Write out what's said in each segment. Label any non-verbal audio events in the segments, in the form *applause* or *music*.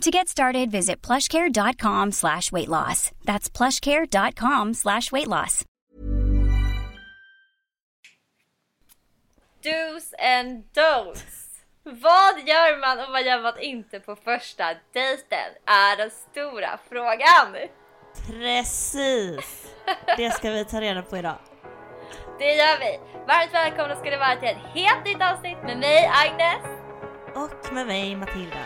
To get started, visit plushcare.com slash weight loss. That's plushcare.com slash weight loss. Do's and don'ts. Vad gör man och vad gör man inte på första dejten? Är den stora frågan. Precis! Det ska vi ta reda på idag. *laughs* Det gör vi. Varmt välkomna ska det vara till ett helt nytt avsnitt med mig Agnes. Och med mig Matilda.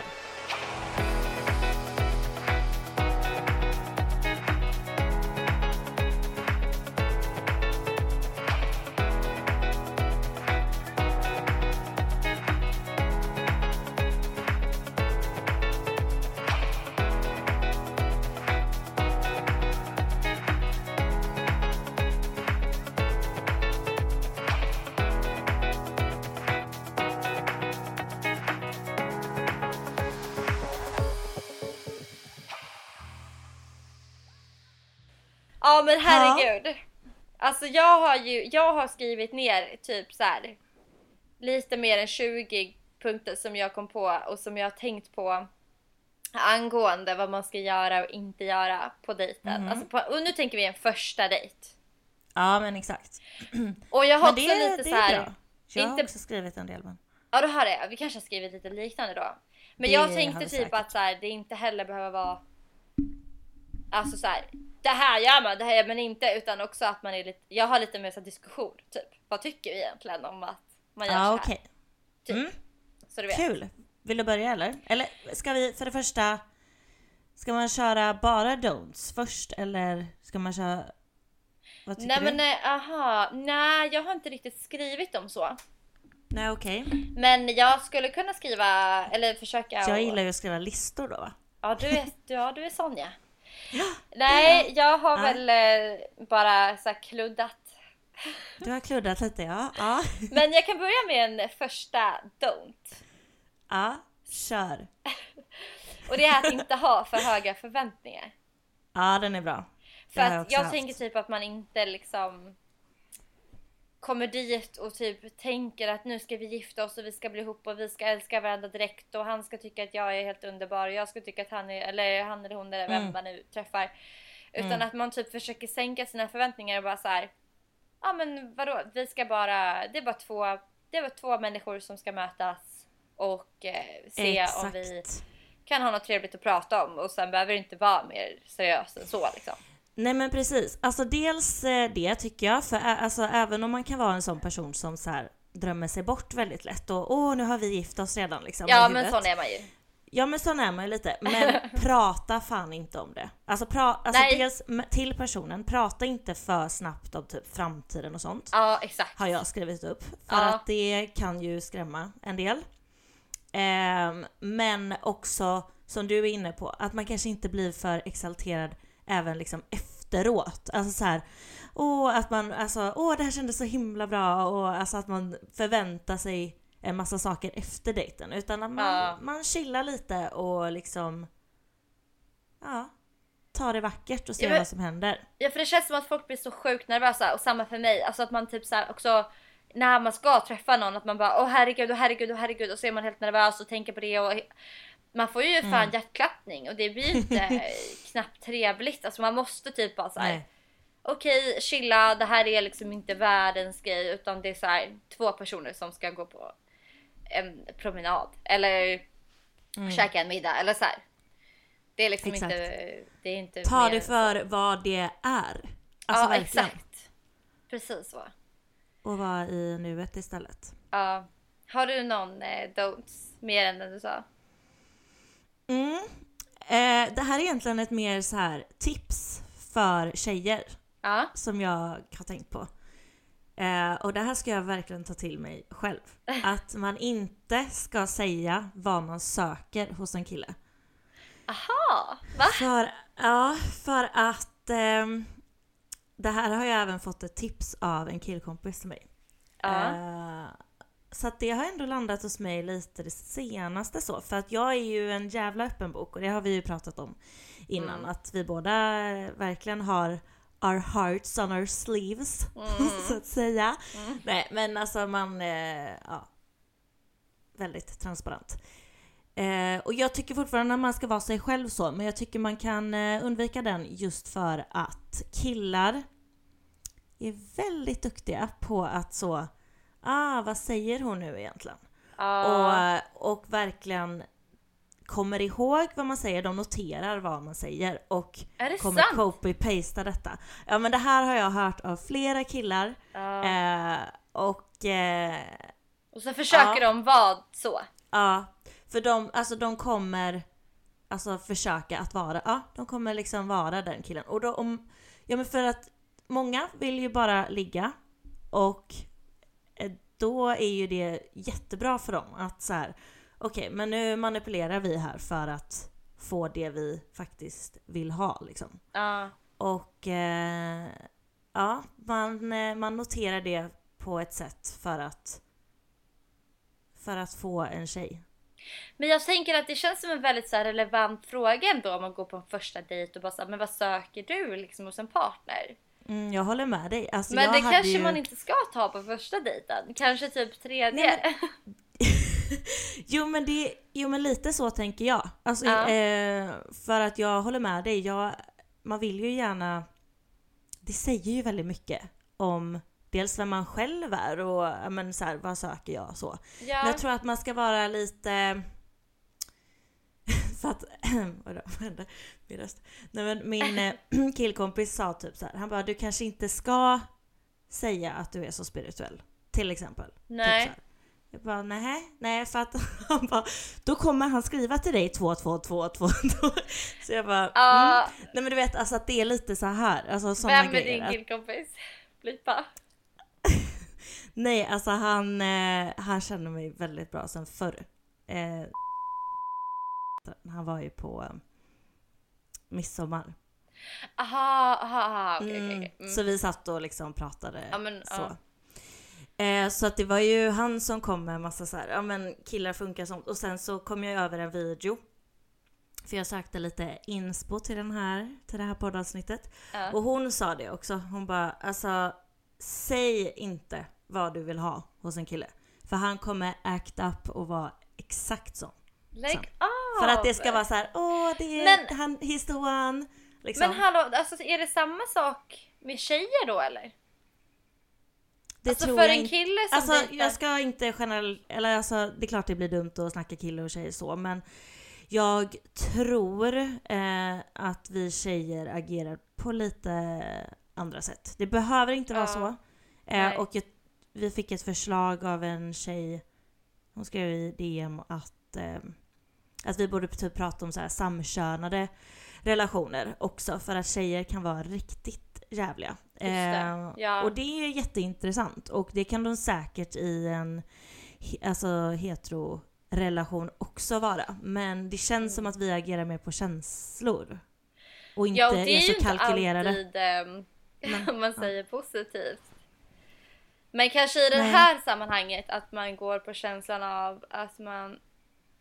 Men herregud. Alltså jag har ju, jag har skrivit ner typ så här lite mer än 20 punkter som jag kom på och som jag har tänkt på angående vad man ska göra och inte göra på dejten. Mhm. Alltså på, och nu tänker vi en första dejt. Ja men exakt. *clears throat* Och jag har Men också det, lite det så här. är bra. Jag har inte- också skrivit en del men. Ja, du har det. Vi kanske har skrivit lite liknande då. Men Det jag har tänkte typ säkert. att så här, det inte heller behöver vara... Alltså så här, det här gör man, det här gör man inte. Utan också att man är lite... Jag har lite mer så diskussion, typ. Vad tycker vi egentligen om att man gör så Ja här? okej. Typ. Mm. Så du vet. Kul! Vill du börja eller? Eller ska vi för det första, ska man köra bara don'ts först eller ska man köra, vad tycker Nej du? men nej, aha. Nej, jag har inte riktigt skrivit dem så. Nej okej. Men jag skulle kunna skriva, eller försöka... Så jag gillar ju att skriva listor då va? Ja, du är, ja, du är sån ja. Nej, jag har Ja. väl eh, bara så kluddat Du har kluddat lite ja. Ja, *laughs* Men jag kan börja med en första don't. ja. kör. *laughs* Och det är att inte ha för höga förväntningar. Ja den är bra. Det För jag att jag haft. tänker typ att man inte liksom kommer dit och typ tänker att nu ska vi gifta oss och vi ska bli ihop och vi ska älska varandra direkt och han ska tycka att jag är helt underbar och jag ska tycka att han är, eller han eller hon eller vem Mm. man nu träffar. Utan Mm. att man typ försöker sänka sina förväntningar och bara så här. Ja men vadå, vi ska bara, det är bara två, det är bara två människor som ska mötas och eh, se om vi Exakt. kan ha något trevligt att prata om och sen behöver det inte vara mer seriöst än så liksom. Nej men precis, alltså dels eh, det tycker jag, för alltså, även om man kan vara en sån person som så här drömmer sig bort väldigt lätt och åh nu har vi gift oss redan liksom Ja men sån är man ju. Ja men sån är man ju lite, men *laughs* prata fan inte om det. Alltså, pra, alltså Nej. dels till personen, prata inte för snabbt om typ framtiden och sånt. Ja exakt. Har jag skrivit upp. För Ja. att det kan ju skrämma en del. Ehm, men också, som du är inne på, att man kanske inte blir för exalterad även liksom efteråt. Alltså så här, åh att man, alltså, åh det här kändes så himla bra och alltså att man förväntar sig en massa saker efter dejten. Utan att man, Ja. man chillar lite och liksom, ja, tar det vackert och ser Ja, vad som händer. Ja för det känns som att folk blir så sjukt nervösa och samma för mig. Alltså att man typ så här också när man ska träffa någon att man bara åh herregud och herregud och herregud och så är man helt nervös och tänker på det och man får ju fan Mm. hjärtklappning och det blir *laughs* inte knappt trevligt. Alltså man måste typ bara så här. Nej. Okej chilla det här är liksom inte världens grej utan det är så här två personer som ska gå på en promenad eller Mm. käka en middag eller så här. Det är liksom Exakt. inte, det är inte Ta det för vad det är. Alltså ja verkligen. exakt. Precis så. Och vara i nuet istället. Ja. Har du någon eh, don'ts mer än den du sa? Mm. Eh, det här är egentligen ett mer så här tips för tjejer Ja. som jag har tänkt på. Eh, och det här ska jag verkligen ta till mig själv. *laughs* Att man inte ska säga vad man söker hos en kille. Aha! Va? För, ja, för att ehm, det här har jag även fått ett tips av en killkompis till mig. Ja. Så att det har ändå landat hos mig lite det senaste så. För att jag är ju en jävla öppen bok och det har vi ju pratat om innan. Mm. Att vi båda verkligen har our hearts on our sleeves, *laughs* så att säga. Mm. Nej men alltså man, eh, ja. Väldigt transparent. Eh, och jag tycker fortfarande att man ska vara sig själv så, men jag tycker man kan eh, undvika den just för att killar är väldigt duktiga på att så, ah vad säger hon nu egentligen? Ja. Och, och verkligen kommer ihåg vad man säger, de noterar vad man säger och kommer copy-pasta detta. Ja men det här har jag hört av flera killar Ja. eh, och eh, Och så försöker de vara så. ja, för de, alltså de kommer alltså försöka att vara, ja de kommer liksom vara den killen. Och då om, ja men för att många vill ju bara ligga och då är ju det jättebra för dem att så här, okej men nu manipulerar vi här för att få det vi faktiskt vill ha liksom. Ja. Och eh, ja, man, eh, man noterar det på ett sätt för att för att få en tjej. Men jag tänker att det känns som en väldigt så relevant fråga ändå om man går på en första dejt och bara så här, men vad söker du liksom hos en partner? Mm, jag håller med dig. Alltså, men det kanske ju... man inte ska ta på första dejten. Kanske typ tredje. Nej, *laughs* *laughs* jo, men det, jo men lite så tänker jag. Alltså, Ja. eh, för att jag håller med dig. Jag, man vill ju gärna... Det säger ju väldigt mycket om dels vem man själv är och men, så här, vad söker jag så. ja. Men jag tror att man ska vara lite... För att... *clears throat* Vadå, vad hände? Min röst. Nej men min eh, *clears throat* killkompis sa typ så här. Han bara, du kanske inte ska säga att du är så spirituell. Till exempel. Nej. Typ så här. Jag bara, nej, nej för att *laughs* han bara, då kommer han skriva till dig 222222. *laughs* Så jag bara, Ja. mm. nej men du vet alltså att det är lite så här, alltså sådana Vem är din killkompis? Blipa. *laughs* Nej, alltså han, eh, han känner mig väldigt bra sen förr. Eh, han var ju på eh, midsommar. Aha, aha, aha. Okej, Mm, okej. Mm. Så vi satt och liksom pratade Ja, men, så. ja. Eh, så att det var ju han som kom med en massa så här, ja men killar funkar sånt. Och sen så kom jag över en video. För jag sökte lite inspo till den här, till det här poddavsnittet. Ja. Och hon sa det också. Hon bara, alltså säg inte vad du vill ha hos en kille. För han kommer act up och vara exakt så. Lägg av! För att det ska vara så här, åh det är Men- han, he's the one. Liksom. Men hallå, alltså, är det samma sak med tjejer då eller? det alltså för jag en kille som Alltså dejtar- jag ska inte generell... Eller alltså det är klart det blir dumt att snacka kille och tjej så men jag tror eh, att vi tjejer agerar på lite andra sätt. Det behöver inte vara Ja. så. Eh, och ett, vi fick ett förslag av en tjej, hon skrev i DM att, eh, att vi borde typ prata om så här samkönade relationer också för att tjejer kan vara riktigt jävliga. det. Eh, Ja. Och det är jätteintressant och det kan de säkert i en alltså, hetero-relation också vara. Men det känns som att vi agerar mer på känslor. Och inte ja, och det är, är så kalkylerade. alltid, ehm, Men, om *laughs* man säger positivt. Men kanske i det Nej. här sammanhanget att man går på känslan av att man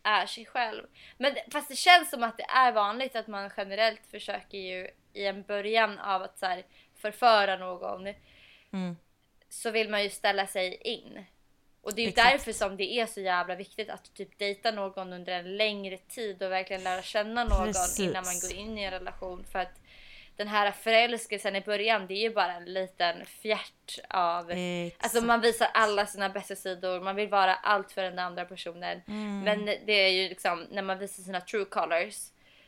är sig själv. Men fast det känns som att det är vanligt att man generellt försöker ju i en början av att så här, förföra någon Mm. så vill man ju ställa sig in. Och det är ju Exakt. därför som det är så jävla viktigt att typ dejta någon under en längre tid och verkligen lära känna någon Precis. innan man går in i en relation. För att den här förälskelsen i början det är ju bara en liten fjärt av Exakt. Alltså man visar alla sina bästa sidor, man vill vara allt för den andra personen. Mm. Men det är ju liksom när man visar sina true colors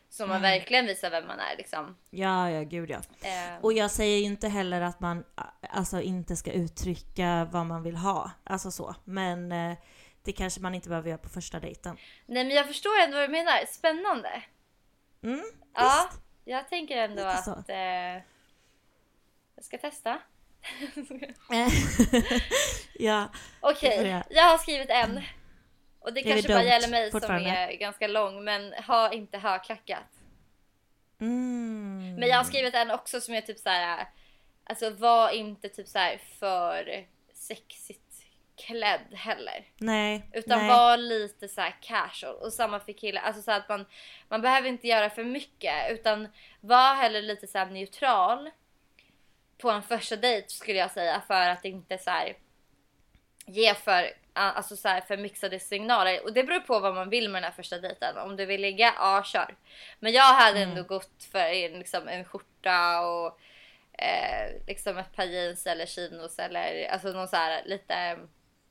som man Mm. verkligen visar vem man är liksom. Ja, ja, gud ja. Eh, Och jag säger ju inte heller att man alltså, inte ska uttrycka vad man vill ha. Alltså så. Men eh, det kanske man inte behöver göra på första dejten. nej men jag förstår ändå vad du menar, spännande. Mm, Ja, visst. Jag tänker ändå att eh, jag ska testa. *laughs* ja, Okej, får jag. har skrivit en. Och det Det kanske bara gäller mig som är ganska lång, men ha inte högklackat. mm. Men jag har skrivit en också som är typ så här. Alltså var inte typ så här för sexigt klädd heller. Nej. Utan nej. var lite så här casual. Och samma för killar. Alltså så att man, man behöver inte göra för mycket. Utan var heller lite så här neutral. På en första dejt skulle jag säga. För att inte så här ge för, alltså så här, för mixade signaler. Och det beror på vad man vill med den här första dejten. Om du vill ligga, ja kör. Men jag hade ändå gått för en, liksom, en skjorta och eh, liksom ett par jeans eller chinos eller alltså någon så här lite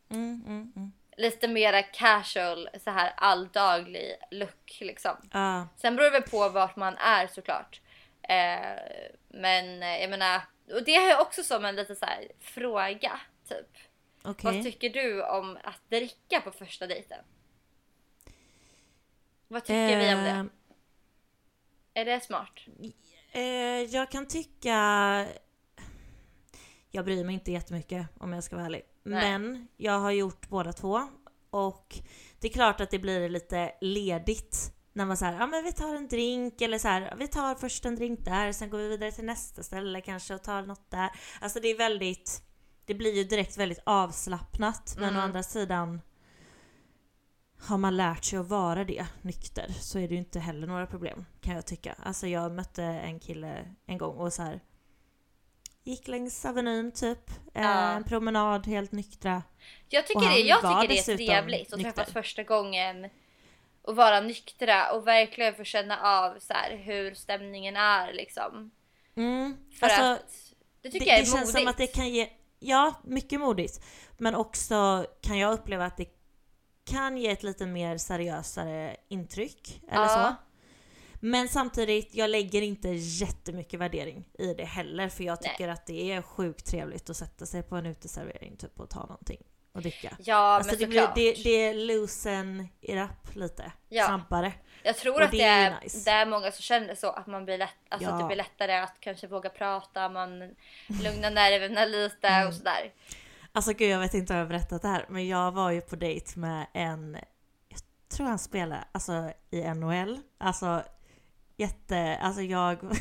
Mm, mm, mm. lite mera casual så här alldaglig look liksom. Ja. Sen beror det på vart man är såklart. Eh, men eh, jag menar, och det jag också som en lite så här fråga typ. Okej. Vad tycker du om att dricka på första dejten? Vad tycker vi om det? Ehm, Är det smart? Eh, jag kan tycka... Jag bryr mig inte jättemycket om jag ska vara ärlig. Nej. Men jag har gjort båda två. Och det är klart att det blir lite ledigt. När man säger ja men vi tar en drink eller så här, vi tar först en drink där, sen går vi vidare till nästa ställe kanske och tar något där. Alltså det är väldigt, det blir ju direkt väldigt avslappnat. Men Mm. å andra sidan har man lärt sig att vara det nykter så är det ju inte heller några problem kan jag tycka. Alltså jag mötte en kille en gång och så här gick längs Avenyn typ, eh, Ja. en promenad helt nyktra. Jag tycker, det, jag tycker det är trevligt att nykter. träffas första gången och vara nyktra och verkligen få känna av så här, hur stämningen är liksom. Mm. För Alltså, att det tycker det, jag är det modigt. känns som att det kan ge, ja mycket modigt. Men också kan jag uppleva att det kan ge ett lite mer seriösare intryck. Eller Ja. så. Men samtidigt, jag lägger inte jättemycket värdering i det heller. För jag Nej. tycker att det är sjukt trevligt att sätta sig på en uteservering typ, och ta någonting och dricka. Ja, alltså men det, blir, såklart. det, det loosen it up lite Ja. snabbare. Jag tror och att det det är är, nice. det är många som känner så. Att, man blir lätt, alltså att det Ja. blir lättare att kanske våga prata, man lugnar nerverna lite Mm. och sådär. Alltså gud jag vet inte om jag har berättat det här men jag var ju på dejt med en, jag tror han spelar alltså i NHL, alltså jätte, alltså jag, *laughs*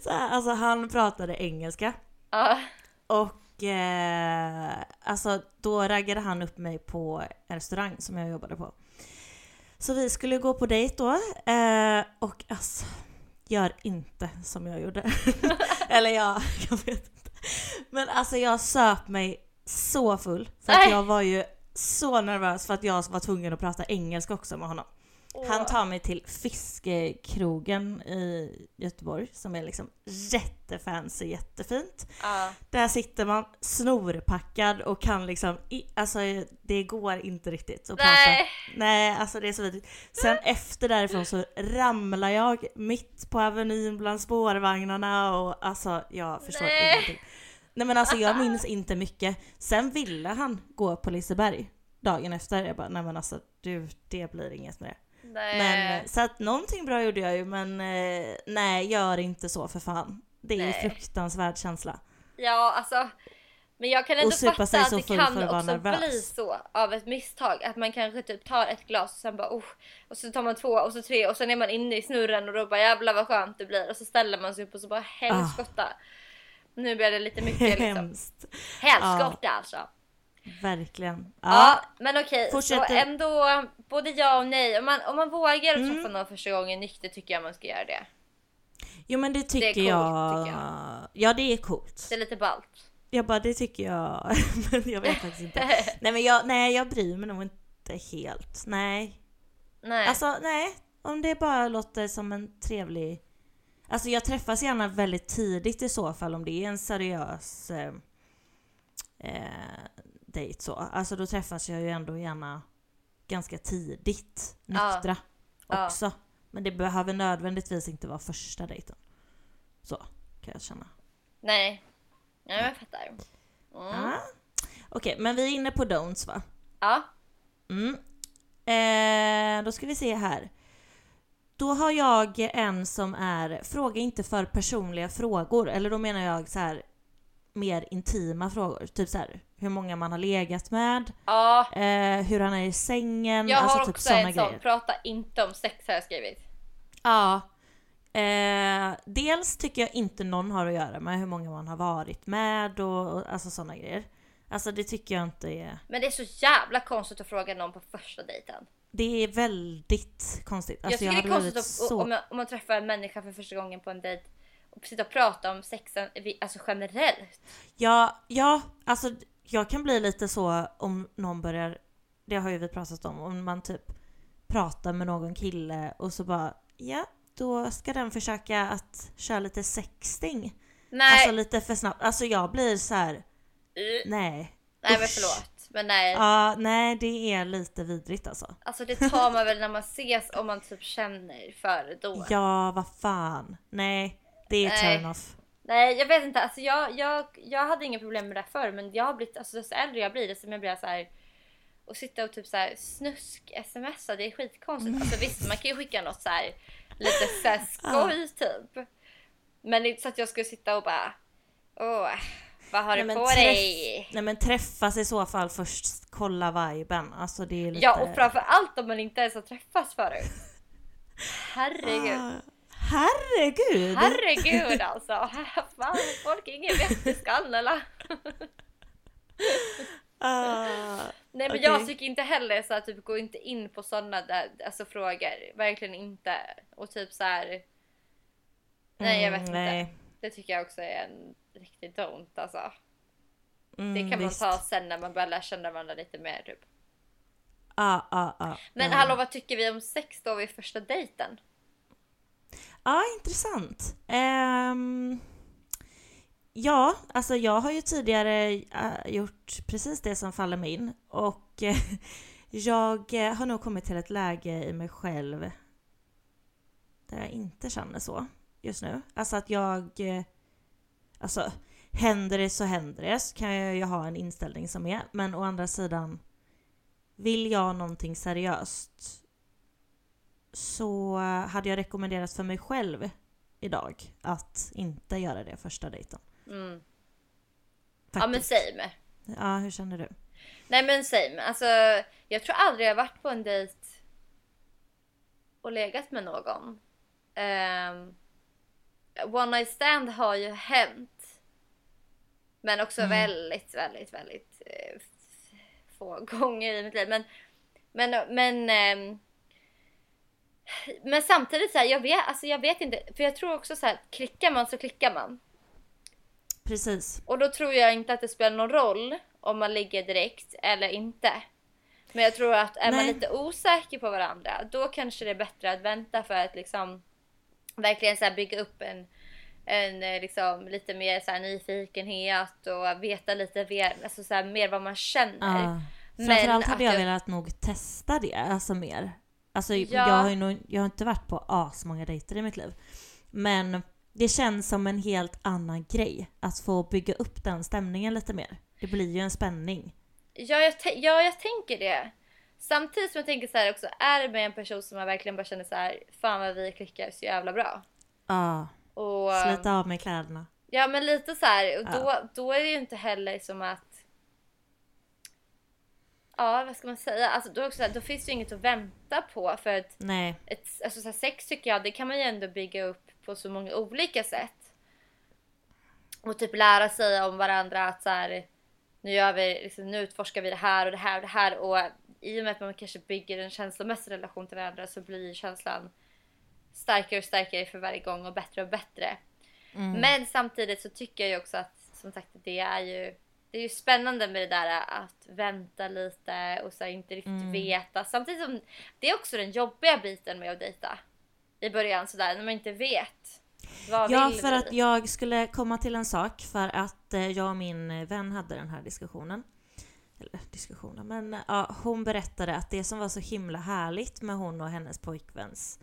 så här, alltså han pratade engelska Ja, och eh, alltså då raggade han upp mig på en restaurang som jag jobbade på. Så vi skulle gå på dejt då eh, och alltså gör inte som jag gjorde. *laughs* Eller ja, *laughs* jag vet inte. Men alltså jag söp mig så full för att Nej. jag var ju så nervös för att jag var tvungen att prata engelska också med honom. Han tar mig till Fiskekrogen i Göteborg som är liksom jättefancy, jättefint. ja. Där sitter man snorpackad och kan liksom, i, alltså det går inte riktigt att prata. Nej. Nej, alltså det är så vidrigt. Sen efter därifrån så ramlar jag mitt på Avenyn bland spårvagnarna och alltså jag förstår Nej. ingenting. Nej men alltså jag minns inte mycket. Sen ville han gå på Liseberg dagen efter. Jag bara, nej men alltså du, det blir inget med det. Nej. Men, så att någonting bra gjorde jag ju men eh, nej, gör inte så för fan. Det är ju Nej. fruktansvärd känsla. Ja, alltså. Men jag kan ändå fatta att så det kan också nervös. bli så av ett misstag. Att man kanske typ tar ett glas och sen bara oh, och så tar man två och så tre och sen är man inne i snurren och då bara jävlar vad skönt det blir och så ställer man sig upp och så bara helskotta. Nu blir det lite mycket liksom. Hemskt. Helskotta alltså. Verkligen. Ja, Ja, men okej. Så Fortsätter. ändå både ja och nej. Om man, om man vågar Mm. träffa någon första gången nykter tycker jag man ska göra det. jo men det tycker coolt, jag. tycker Ja det är coolt. Det är lite ballt. Jag bara det tycker jag. *laughs* men jag vet faktiskt inte. *laughs* Nej men jag, nej, jag bryr mig nog inte helt. Nej. Nej. Alltså nej. Om det bara låter som en trevlig... Alltså jag träffas gärna väldigt tidigt i så fall om det är en seriös eh, eh, dejt så. Alltså då träffas jag ju ändå gärna ganska tidigt nyktra Ja. också. Men det behöver nödvändigtvis inte vara första dejten. Så kan jag känna. Nej. Ja, jag fattar. Mm. Ah. Okej, men vi är inne på don'ts va? Ja. Mm. Eh, då ska vi se här. Då har jag en som är fråga inte för personliga frågor. Eller då menar jag så här mer intima frågor. Typ så här hur många man har legat med, Ja. eh, hur han är i sängen, Jag alltså har typ också såna en sån. Prata inte om sex har jag skrivit. Ja. Eh, dels tycker jag inte någon har att göra med hur många man har varit med och, och alltså sådana grejer. Alltså det tycker jag inte är... Men det är så jävla konstigt att fråga någon på första dejten. Det är väldigt konstigt. Alltså jag tycker det är konstigt så... om, man, om man träffar en människa för första gången på en dejt och sitta och prata om sexen alltså generellt. Ja, ja, alltså jag kan bli lite så om någon börjar, det har ju vi pratat om, om man typ pratar med någon kille och så bara ja, då ska den försöka att köra lite sexting. Nej. Alltså lite för snabbt. Alltså jag blir så här. Uh. nej. Nej men förlåt. Men nej. Ja, nej det är lite vidrigt alltså. Alltså det tar man väl när man ses om man typ känner för det då. *laughs* Ja, vad fan. Nej, det är turn off. Nej, jag vet inte. Alltså jag, jag, jag hade inga problem med det förr, men jag har blivit, alltså desto äldre jag blir, desto mer blir jag så här och sitta och typ så här snusk-smsa, det är skitkonstigt. Mm. Alltså *laughs* visst, man kan ju skicka något så här lite så här skoj typ. Men det är inte så att jag skulle sitta och bara åh, vad har du på träff, dig? Nej men träffas i så fall först, kolla viben. Alltså det är lite... Ja och framförallt om man inte ens har träffats förut. *laughs* Herregud. Ah, herregud! Herregud *laughs* alltså! Fan, folk är ingen vettig eller? Uh, *laughs* Nej men okay. jag tycker inte heller så att typ gå inte in på sådana där, alltså, frågor. Verkligen inte. Och typ så här. Nej jag vet mm, inte. Det tycker jag också är en riktig don't alltså. Mm, det kan visst. man ta sen när man börjar lära känna varandra lite mer typ. Ah, ah, ah, Men mm. hallå vad tycker vi om sex då vid första dejten? Ja, intressant. Um... Ja, alltså jag har ju tidigare eh, gjort precis det som faller mig in och *laughs* jag eh, har nog kommit till ett läge i mig själv där jag inte känner så just nu. Alltså att jag... Eh, alltså, händer det så händer det så kan jag ju ha en inställning som är. Men å andra sidan, vill jag någonting seriöst så hade jag rekommenderat för mig själv idag att inte göra det första dejten. Mm. Ja men same. Ja, hur känner du? Nej men same. Alltså, jag tror aldrig jag varit på en dejt och legat med någon. Um, one night stand har ju hänt. Men också mm. väldigt, väldigt, väldigt eh, få gånger i mitt liv. Men, men, men, eh, men samtidigt så här, jag vet, alltså jag vet inte. För jag tror också så här, klickar man så klickar man. Precis. Och då tror jag inte att det spelar någon roll om man ligger direkt eller inte. Men jag tror att är Nej. man lite osäker på varandra, då kanske det är bättre att vänta för att liksom verkligen så bygga upp en, en eh, liksom, lite mer så nyfikenhet och veta lite mer, alltså så mer vad man känner. Ja. Framförallt hade jag, jag velat nog testa det, alltså mer. Alltså ja. jag har ju nog, jag har inte varit på asmånga dejter i mitt liv. Men det känns som en helt annan grej att få bygga upp den stämningen lite mer. Det blir ju en spänning. Ja, jag, ja, jag tänker det. Samtidigt som jag tänker så här också, är det med en person som man verkligen bara känner så här, fan vad vi klickar så jävla bra. Ja. Och, Slita av med kläderna. Ja, men lite så här, och då, då är det ju inte heller som att Ja, vad ska man säga? Alltså, då, också, då finns det ju inget att vänta på för att Nej. Ett, alltså, så här, sex tycker jag, det kan man ju ändå bygga upp på så många olika sätt. Och typ lära sig om varandra att så här, nu, gör vi, liksom, nu utforskar vi det här och det här och det här. Och i och med att man kanske bygger en känslomässig relation till varandra så blir känslan starkare och starkare för varje gång och bättre och bättre. Mm. Men samtidigt så tycker jag ju också att som sagt det är ju det är ju spännande med det där att vänta lite och så inte riktigt mm. veta. Samtidigt som det är också den jobbiga biten med att dejta i början sådär när man inte vet. Vad ja, vill för att jag skulle komma till en sak för att eh, jag och min vän hade den här diskussionen. Eller diskussionen, men ja, hon berättade att det som var så himla härligt med hon och hennes pojkväns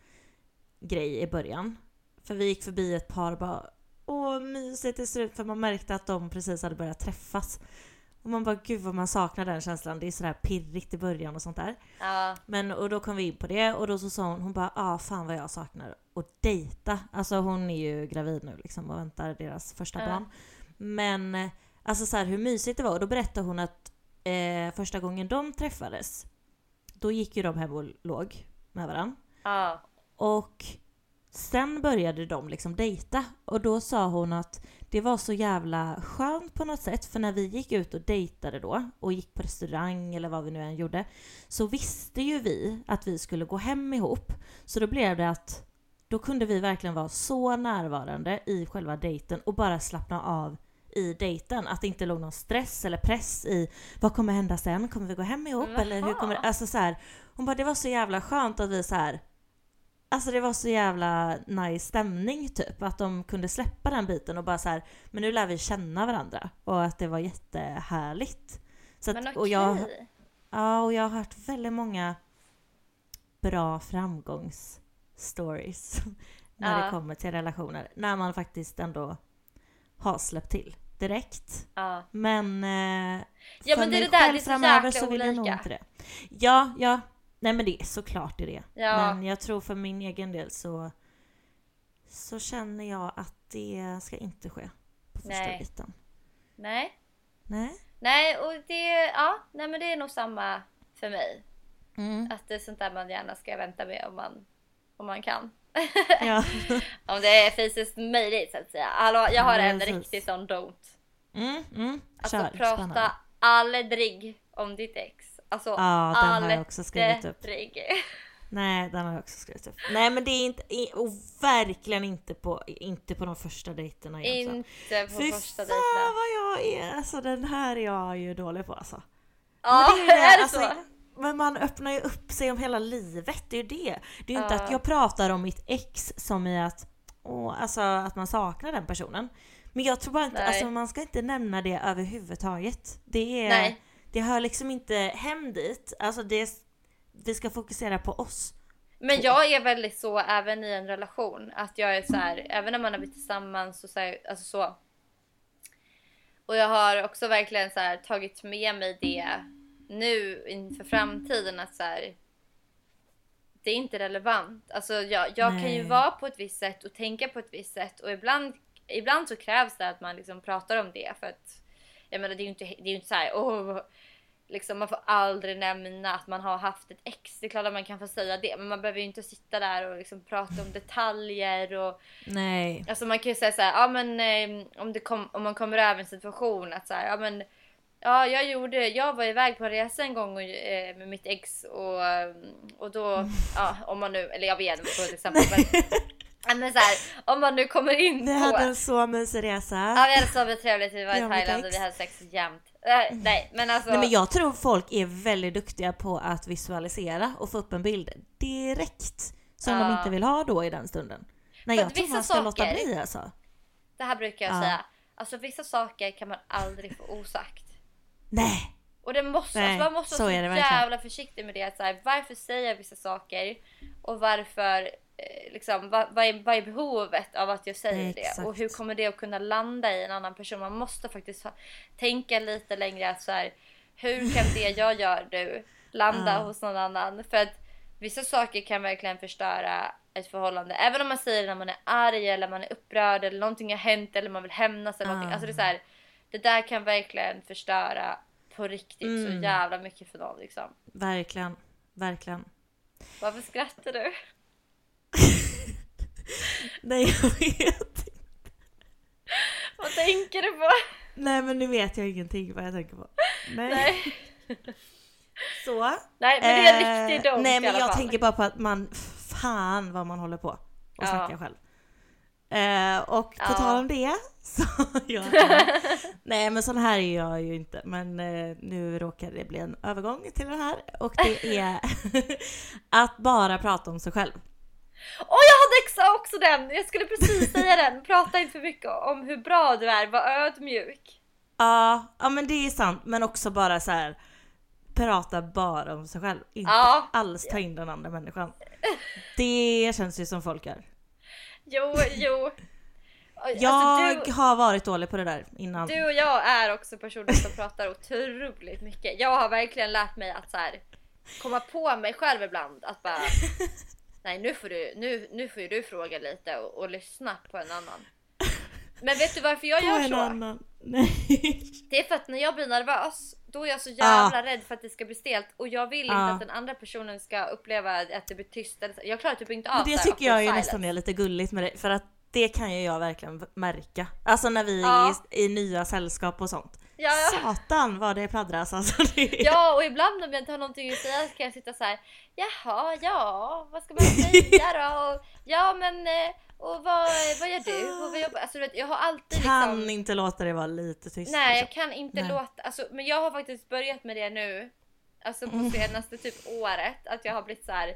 grej i början. För vi gick förbi ett par och bara Åh, mysigt till slut, för man märkte att de precis hade börjat träffas. Och man bara gud vad man saknar den känslan. Det är sådär pirrigt i början och sånt där. Ja. Men och då kom vi in på det och då så sa hon, hon bara ah fan vad jag saknar att dejta. Alltså hon är ju gravid nu liksom och väntar deras första ja. barn. Men alltså så här, hur mysigt det var. Och då berättade hon att eh, första gången de träffades, då gick ju de hem och låg med varandra. Ja. Och sen började de liksom dejta och då sa hon att det var så jävla skönt på något sätt för när vi gick ut och dejtade då och gick på restaurang eller vad vi nu än gjorde så visste ju vi att vi skulle gå hem ihop. Så då blev det att då kunde vi verkligen vara så närvarande i själva dejten och bara slappna av i dejten. Att det inte låg någon stress eller press i vad kommer hända sen? Kommer vi gå hem ihop? Jaha. Eller hur kommer det? Alltså så här, hon bara det var så jävla skönt att vi så här Alltså det var så jävla nice stämning typ, att de kunde släppa den biten och bara så här, men nu lär vi känna varandra och att det var jättehärligt. Så att, Men okej. och jag, ja, och jag har hört väldigt många bra framgångsstories *laughs* när det Ja. kommer till relationer, när man faktiskt ändå har släppt till direkt. Ja. Men, eh, Ja, för men det är det där, själv det är så framöver jäkla så vill jag nog olika. inte det. Ja, ja. Nej men det är såklart det är det. Ja. Men jag tror för min egen del så, så känner jag att det ska inte ske på första Nej. biten. Nej. Nej. Nej, och det, ja, nej men det är nog samma för mig. Mm. Att det är sånt där man gärna ska vänta med om man, om man kan. Ja. *laughs* Om det är fysiskt möjligt så att säga. Hallå, jag har en precis. riktig sån don't. Mm, mm. Alltså Kör, prata spännande. aldrig om ditt ex. Alltså Ja, den har jag också skrivit upp. Nej, den har jag också skrivit upp. Nej men det är inte, och verkligen inte på, inte på de första dejterna egentligen. Inte på Fy första fan dejten. vad jag är, alltså den här är jag ju dålig på alltså. Ja, Men det är, ju *laughs* är det, det så? alltså, Men man öppnar ju upp sig om hela livet, det är ju det. Det är ju inte Ja. att jag pratar om mitt ex som i att, åh, alltså att man saknar den personen. Men jag tror bara inte, Nej. alltså man ska inte nämna det överhuvudtaget. Det är, Nej. Det hör liksom inte hem dit. Alltså det, vi ska fokusera på oss. Men jag är väldigt så även i en relation att jag är så här, även när man har blivit tillsammans och så, här, alltså så. Och jag har också verkligen så här, tagit med mig det nu inför framtiden att så här, det är inte relevant. Alltså jag, jag kan ju vara på ett visst sätt och tänka på ett visst sätt och ibland, ibland så krävs det att man liksom pratar om det för att jag menar det är ju inte, det är inte så här, åh, liksom, man får aldrig nämna att man har haft ett ex. Det är klart att man kan få säga det, men man behöver ju inte sitta där och liksom prata om detaljer och Nej. alltså man kan ju säga så här, ja men eh, om, det kom, om man kommer över en situation att så här, ja men Ja, jag gjorde, jag var iväg på en resa en gång och, eh, med mitt ex och, eh, och då, ja om man nu, eller jag vet inte på ett exempel *laughs* men, men så här, om man nu kommer in på hade en så mysig resa. Ja vi hade så trevligt, vi var i Thailand och vi hade sex jämt. Eh, nej men alltså. Nej men jag tror folk är väldigt duktiga på att visualisera och få upp en bild direkt. Som de Ja. inte vill ha då i den stunden. Nej jag tror man ska låta saker- bli alltså. Det här brukar jag Ja. säga. Alltså vissa saker kan man aldrig få osagt. Nej! Och det måste, Nej, alltså man måste så vara så verkligen. jävla försiktig med det. Så här, varför säger jag vissa saker? Och varför, liksom, vad, vad, är, vad är behovet av att jag säger det? Exakt. Och hur kommer det att kunna landa i en annan person? Man måste faktiskt ha, tänka lite längre. Att så här, hur kan det jag gör nu landa Ja. hos någon annan? För att vissa saker kan verkligen förstöra ett förhållande. Även om man säger det när man är arg eller man är upprörd eller någonting har hänt eller man vill hämnas eller någonting. Ja. Alltså det är så här, det där kan verkligen förstöra på riktigt så Mm. jävla mycket för någon liksom. Verkligen. Verkligen. Varför skrattar du? *laughs* Nej jag vet Vad tänker du på? Nej men nu vet jag ingenting vad jag tänker på. Nej. Nej, Så. Nej men det är en Eh, riktig donk Nej men jag tänker bara på att man, fan vad man håller på och Ja. snackar själv. Eh, och på Ja. tal om det *laughs* så, ja, ja. *laughs* Nej men sån här är jag ju inte men eh, nu råkar det bli en övergång till det här och det är att bara prata om sig själv. Åh jag hade exa också den! Jag skulle precis *laughs* säga den. Prata inte för mycket om hur bra du är, var ödmjuk. Ja, ja men det är sant men också bara så här prata bara om sig själv. Inte Ja. alls ta in den andra människan. Det känns ju som folk gör. Jo, jo. *laughs* Jag Alltså, du, har varit dålig på det där innan. du och jag är också personer som pratar otroligt mycket. Jag har verkligen lärt mig att så här, komma på mig själv ibland att bara *laughs* Nej nu får du, nu, nu får ju du fråga lite och, och lyssna på en annan. *laughs* Men vet du varför jag På gör en så? annan. Nej. *laughs* Det är för att när jag blir nervös då är jag så jävla rädd för att det ska bli stelt och jag vill inte Ja. att den andra personen ska uppleva att det blir tyst. Jag klarar typ inte av Men det här tycker jag är awkward nästan är lite gulligt med det, för att det kan ju jag verkligen märka. Alltså när vi Ja. är i, i nya sällskap och sånt. Ja, ja. Satan vad det pladdras alltså. Det är... Ja och ibland om jag inte har någonting att säga så kan jag sitta så här. Jaha, ja, vad ska man säga då? Ja men, eh, och vad, vad gör du? Och vad jobbar? Alltså jag har alltid Kan liksom... inte låta det vara lite tyst. Nej jag liksom. kan inte Nej. låta, alltså, men jag har faktiskt börjat med det nu. Alltså Mm. på senaste typ året. Att jag har blivit så här.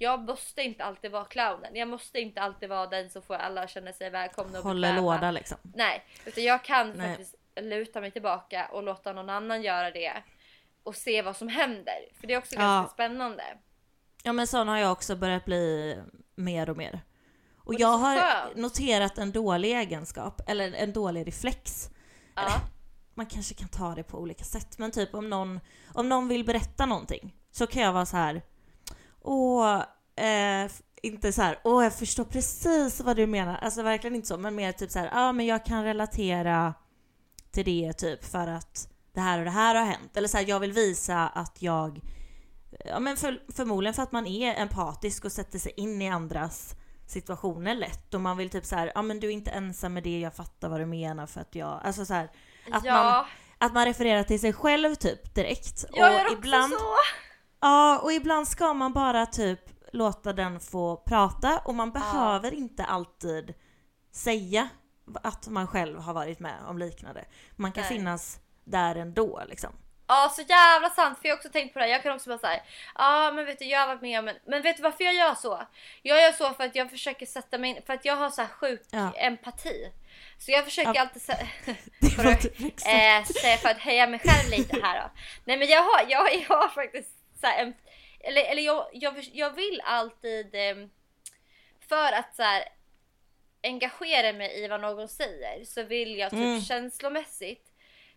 Jag måste inte alltid vara clownen. Jag måste inte alltid vara den som får alla att känna sig välkomna och Håller bekväma. låda liksom. Nej, utan jag kan Nej. faktiskt luta mig tillbaka och låta någon annan göra det. Och se vad som händer. För det är också Ja. ganska spännande. Ja men sån har jag också börjat bli mer och mer. Och, är jag har skönt. noterat en dålig egenskap, eller en dålig reflex. Ja. Man kanske kan ta det på olika sätt, men typ om någon, om någon vill berätta någonting så kan jag vara så här. Åh, eh, inte så här, åh jag förstår precis vad du menar. Alltså verkligen inte så, men mer typ så här, ja men jag kan relatera till det typ för att det här och det här har hänt. Eller så här, jag vill visa att jag Ja men för, förmodligen för att man är empatisk och sätter sig in i andras situationer lätt och man vill typ så här, ja men du är inte ensam med det, jag fattar vad du menar för att jag, alltså så här, att, ja, man, att man refererar till sig själv typ direkt. jag gör och också ibland, så. ja och ibland ska man bara typ låta den få prata och man behöver inte alltid säga att man själv har varit med om liknande. Man kan Nej. finnas där ändå liksom. Ja så jävla sant för jag har också tänkt på det här. Jag kan också bara säga ja men vet du jag har varit med om en... Men vet du varför jag gör så? Jag gör så för att jag försöker sätta mig in, för att jag har så här sjuk Ja. empati. Så jag försöker Ja. alltid sä- *laughs* Det för, att, eh, säga för att höja mig själv lite här då. Nej men jag har, jag, jag har faktiskt så här, eller, eller jag, jag, jag vill alltid eh, för att så här, engagera mig i vad någon säger så vill jag typ Mm. känslomässigt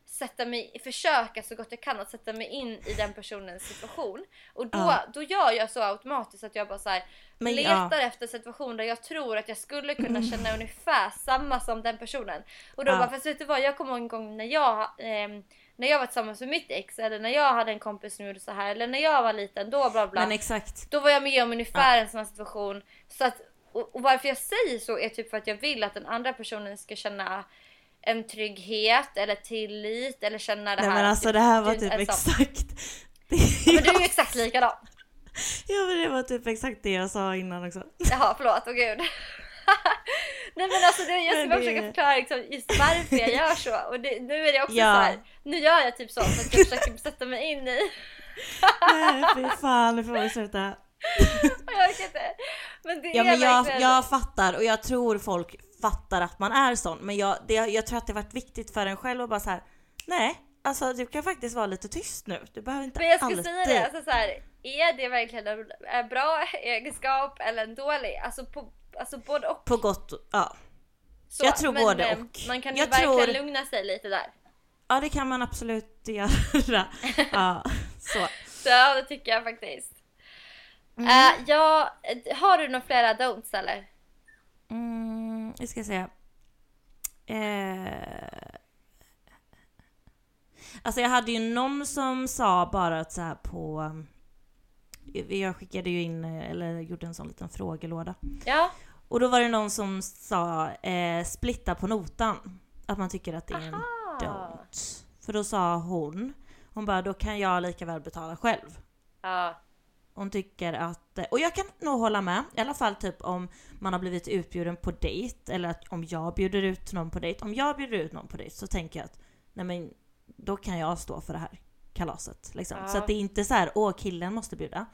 sätta mig, försöka så gott jag kan att sätta mig in i den personens situation. Och då, Ja. då gör jag så automatiskt att jag bara så här, Men letar ja. efter situation där jag tror att jag skulle kunna känna ungefär samma som den personen. Och då Ja. bara, fast vet du vad, jag kommer ihåg en gång när jag, ehm, när jag var tillsammans med mitt ex eller när jag hade en kompis som gjorde så här eller när jag var liten då bla bla. Men exakt. Då var jag med om ungefär en sån här situation. Så att, och, och varför jag säger så är typ för att jag vill att den andra personen ska känna en trygghet eller tillit eller känna det Nej här. men att alltså du- det här var typ ensam. exakt. Det, Men du är ju exakt likadan. ja men det var typ exakt det jag sa innan också. Jaha förlåt, åh gud. *laughs* Nej men alltså det, jag ska Men bara försöka förklara liksom, just varför jag gör så. Och det, nu är det också Ja. så här. nu gör jag typ så för att jag försöker sätta mig in i. Nej fy fan, nu får vi sluta. *laughs* Jag orkar inte. Men det Ja är men jag, verkligen... jag fattar och jag tror folk fattar att man är sån. Men jag, det, jag tror att det har varit viktigt för en själv att bara så här. nej alltså du kan faktiskt vara lite tyst nu. Du behöver inte Men jag skulle alltid. säga det, alltså så här, är det verkligen en, bra *laughs* egenskap eller en dålig? Alltså, på, alltså både och. På gott och, ja. Så, Jag tror men, både eh, och. Man kan ju Jag verkligen tror- lugna sig lite där. Ja det kan man absolut *laughs* göra. Ja, så. *laughs* Så det tycker jag faktiskt. Mm. Eh, ja, eh, har du några flera don'ts eller? Mm, vi ska se. Eh... Alltså jag hade ju någon som sa bara att så här på... Jag skickade ju in, eh, eller gjorde en sån liten frågelåda. Ja, Och då var det någon som sa eh, splitta på notan. Att man tycker att det är en Aha. don't. För då sa hon, hon bara då kan jag lika väl betala själv. ja, Hon tycker att, och jag kan nog hålla med, i alla fall typ om man har blivit utbjuden på dejt eller att om jag bjuder ut någon på dejt. Om jag bjuder ut någon på dejt så tänker jag att nej men då kan jag stå för det här kalaset. Liksom. Ja. Så att det är inte så här, åh killen måste bjuda.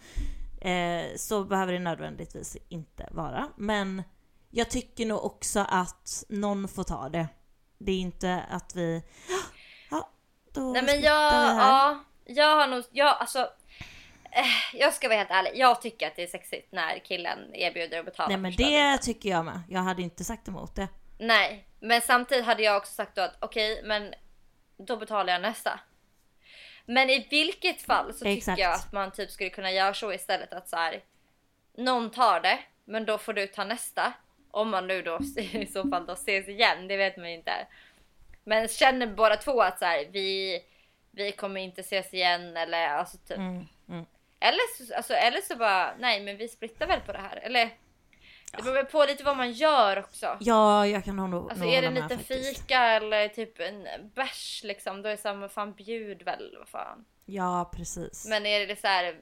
Eh, så behöver det nödvändigtvis inte vara. Men jag tycker nog också att någon får ta det. Det är inte att vi, ja då Nej men jag, ja, jag har nog, jag alltså. Eh, Jag ska vara helt ärlig, jag tycker att det är sexigt när killen erbjuder att betala. Nej men det tycker jag med. Jag hade inte sagt emot det. Nej, men samtidigt hade jag också sagt då att okej, men då betalar jag nästa. Men i vilket fall så Exakt. tycker jag att man typ skulle kunna göra så istället att så här. Någon tar det, men då får du ta nästa. Om man nu då *laughs* i så fall då ses igen, det vet man ju inte. Men känner båda två att så här, vi vi kommer inte ses igen eller alltså typ. Mm, mm. Eller, så, alltså, eller så bara, nej men vi splittar väl på det här. Eller det beror väl på lite vad man gör också. Ja, jag kan nog Alltså nog är det hålla med faktiskt. fika eller typ en bärs liksom, då är det samma fan bjud väl, vad fan. Ja, precis. Men är det så här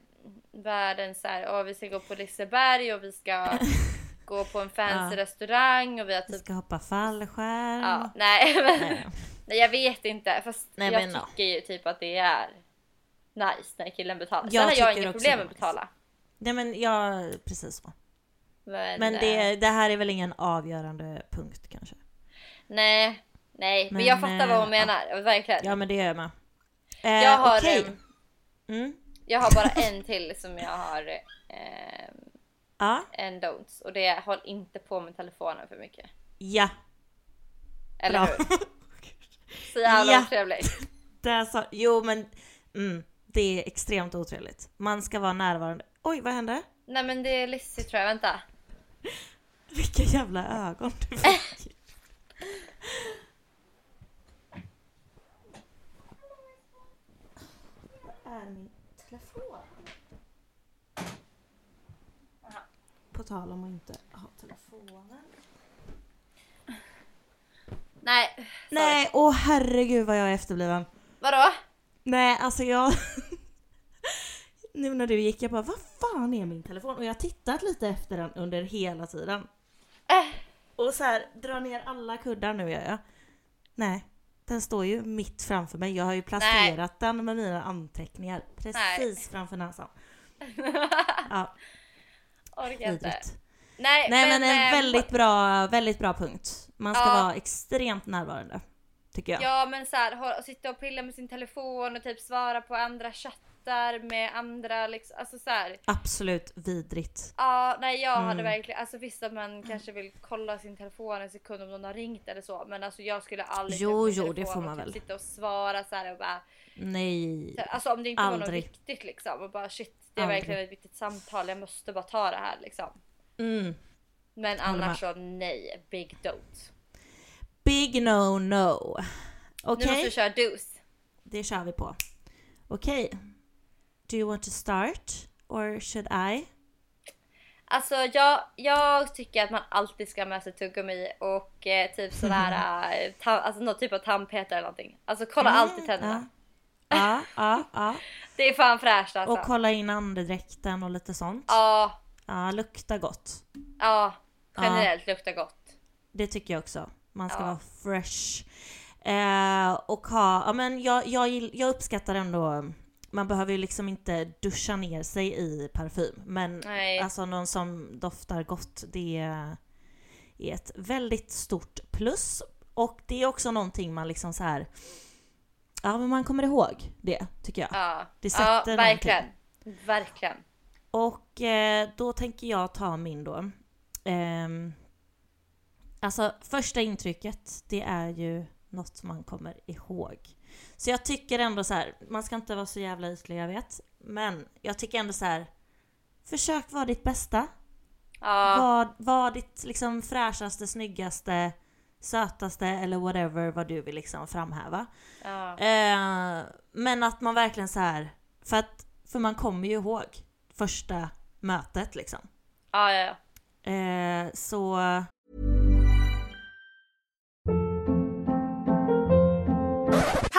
världens så här, åh vi ska gå på Liseberg och vi ska *laughs* gå på en fancy Ja. restaurang och vi har Vi typ ska hoppa fallskärm. Ja, nej, *laughs* men, Nej. nej jag vet inte. Fast Nej, jag men ja. tycker ju typ att det är nice när killen betalar. Sen Jag har jag inga problem det med att betala. Nej men ja, precis så. Men, Men eh, det, det här är väl ingen avgörande punkt kanske? Nej, nej, men, Men, jag fattar vad hon eh, menar. Verkligen. Ja men det är jag med. Eh, jag, har, okej. ehm, Mm. jag har bara en till som jag har eh, Ja. en don'ts och det är håll inte på med telefonen för mycket. Ja. Eller Bra. hur? *laughs* Så jävla Ja. otrevligt. *laughs* Där sa, jo men mm, det är extremt otrevligt. Man ska vara närvarande. Oj, vad hände? Nej men det är Lizzie tror jag, vänta. *laughs* Vilka jävla ögon du fick. är min telefon? På tal om att inte ha telefonen. Nej, sorry. Nej, åh herregud vad jag är efterbliven. Vadå? Nej, alltså jag... *laughs* nu när du gick, jag bara vad fan är min telefon? Och jag har tittat lite efter den under hela tiden. Äh, Och så här, drar ner alla kuddar nu gör jag. Nej, den står ju mitt framför mig. Jag har ju placerat den med mina anteckningar precis Nej. framför näsan. *laughs* Ja, orkar inte. Nej, Nej men en eh, väldigt bra, väldigt bra punkt. Man ska Ja. vara extremt närvarande. Tycker jag. Ja men så här, hålla- sitta och pilla med sin telefon och typ svara på andra chattar med andra liksom, alltså så här. Absolut vidrigt. Ja, nej jag hade Mm. verkligen, alltså visst att man kanske vill kolla sin telefon en sekund om någon har ringt eller så, men alltså jag skulle aldrig Jo, jo, det får man och typ väl. sitta och svara så här och bara, Nej. alltså om det inte var något Aldrig. viktigt liksom och bara shit, det är Aldrig. verkligen ett viktigt samtal, jag måste bara ta det här liksom. Mm. Men annars så nej, big don't. Big no no. Okej, Nu måste du köra dos. det kör vi på. Okej. Do you want to start? Or should I? Alltså jag, jag tycker att man alltid ska ha med sig tuggummi och eh, typ sådär, *laughs* eh, ta, alltså någon typ av tandpetare eller någonting. Alltså kolla alltid tänderna. Ja, ja, ja. *laughs* Det är fan fräscht alltså. Och kolla in andedräkten och lite sånt. Ja, Ja, lukta gott. ja. Generellt luktar gott. Det tycker jag också. Man ska Ja. vara fresh. Eh, och ha, ja men jag, jag, jag uppskattar ändå, man behöver ju liksom inte duscha ner sig i parfym. Men Nej. alltså någon som doftar gott, det är ett väldigt stort plus. Och det är också någonting man liksom så här. ja men man kommer ihåg det, tycker jag. Ja, Det ja sätter verkligen. Verkligen. Och eh, då tänker jag ta min då. Ehm, alltså första intrycket, det är ju något man kommer ihåg. Så jag tycker ändå så här, man ska inte vara så jävla ytlig jag vet. Men jag tycker ändå så här, försök vara ditt bästa. Ja, Var, var ditt liksom fräschaste, snyggaste, sötaste eller whatever vad du vill liksom framhäva. ja. Eh, men att man verkligen så här, för att för man kommer ju ihåg första mötet liksom. ja, ja, ja. Eh, så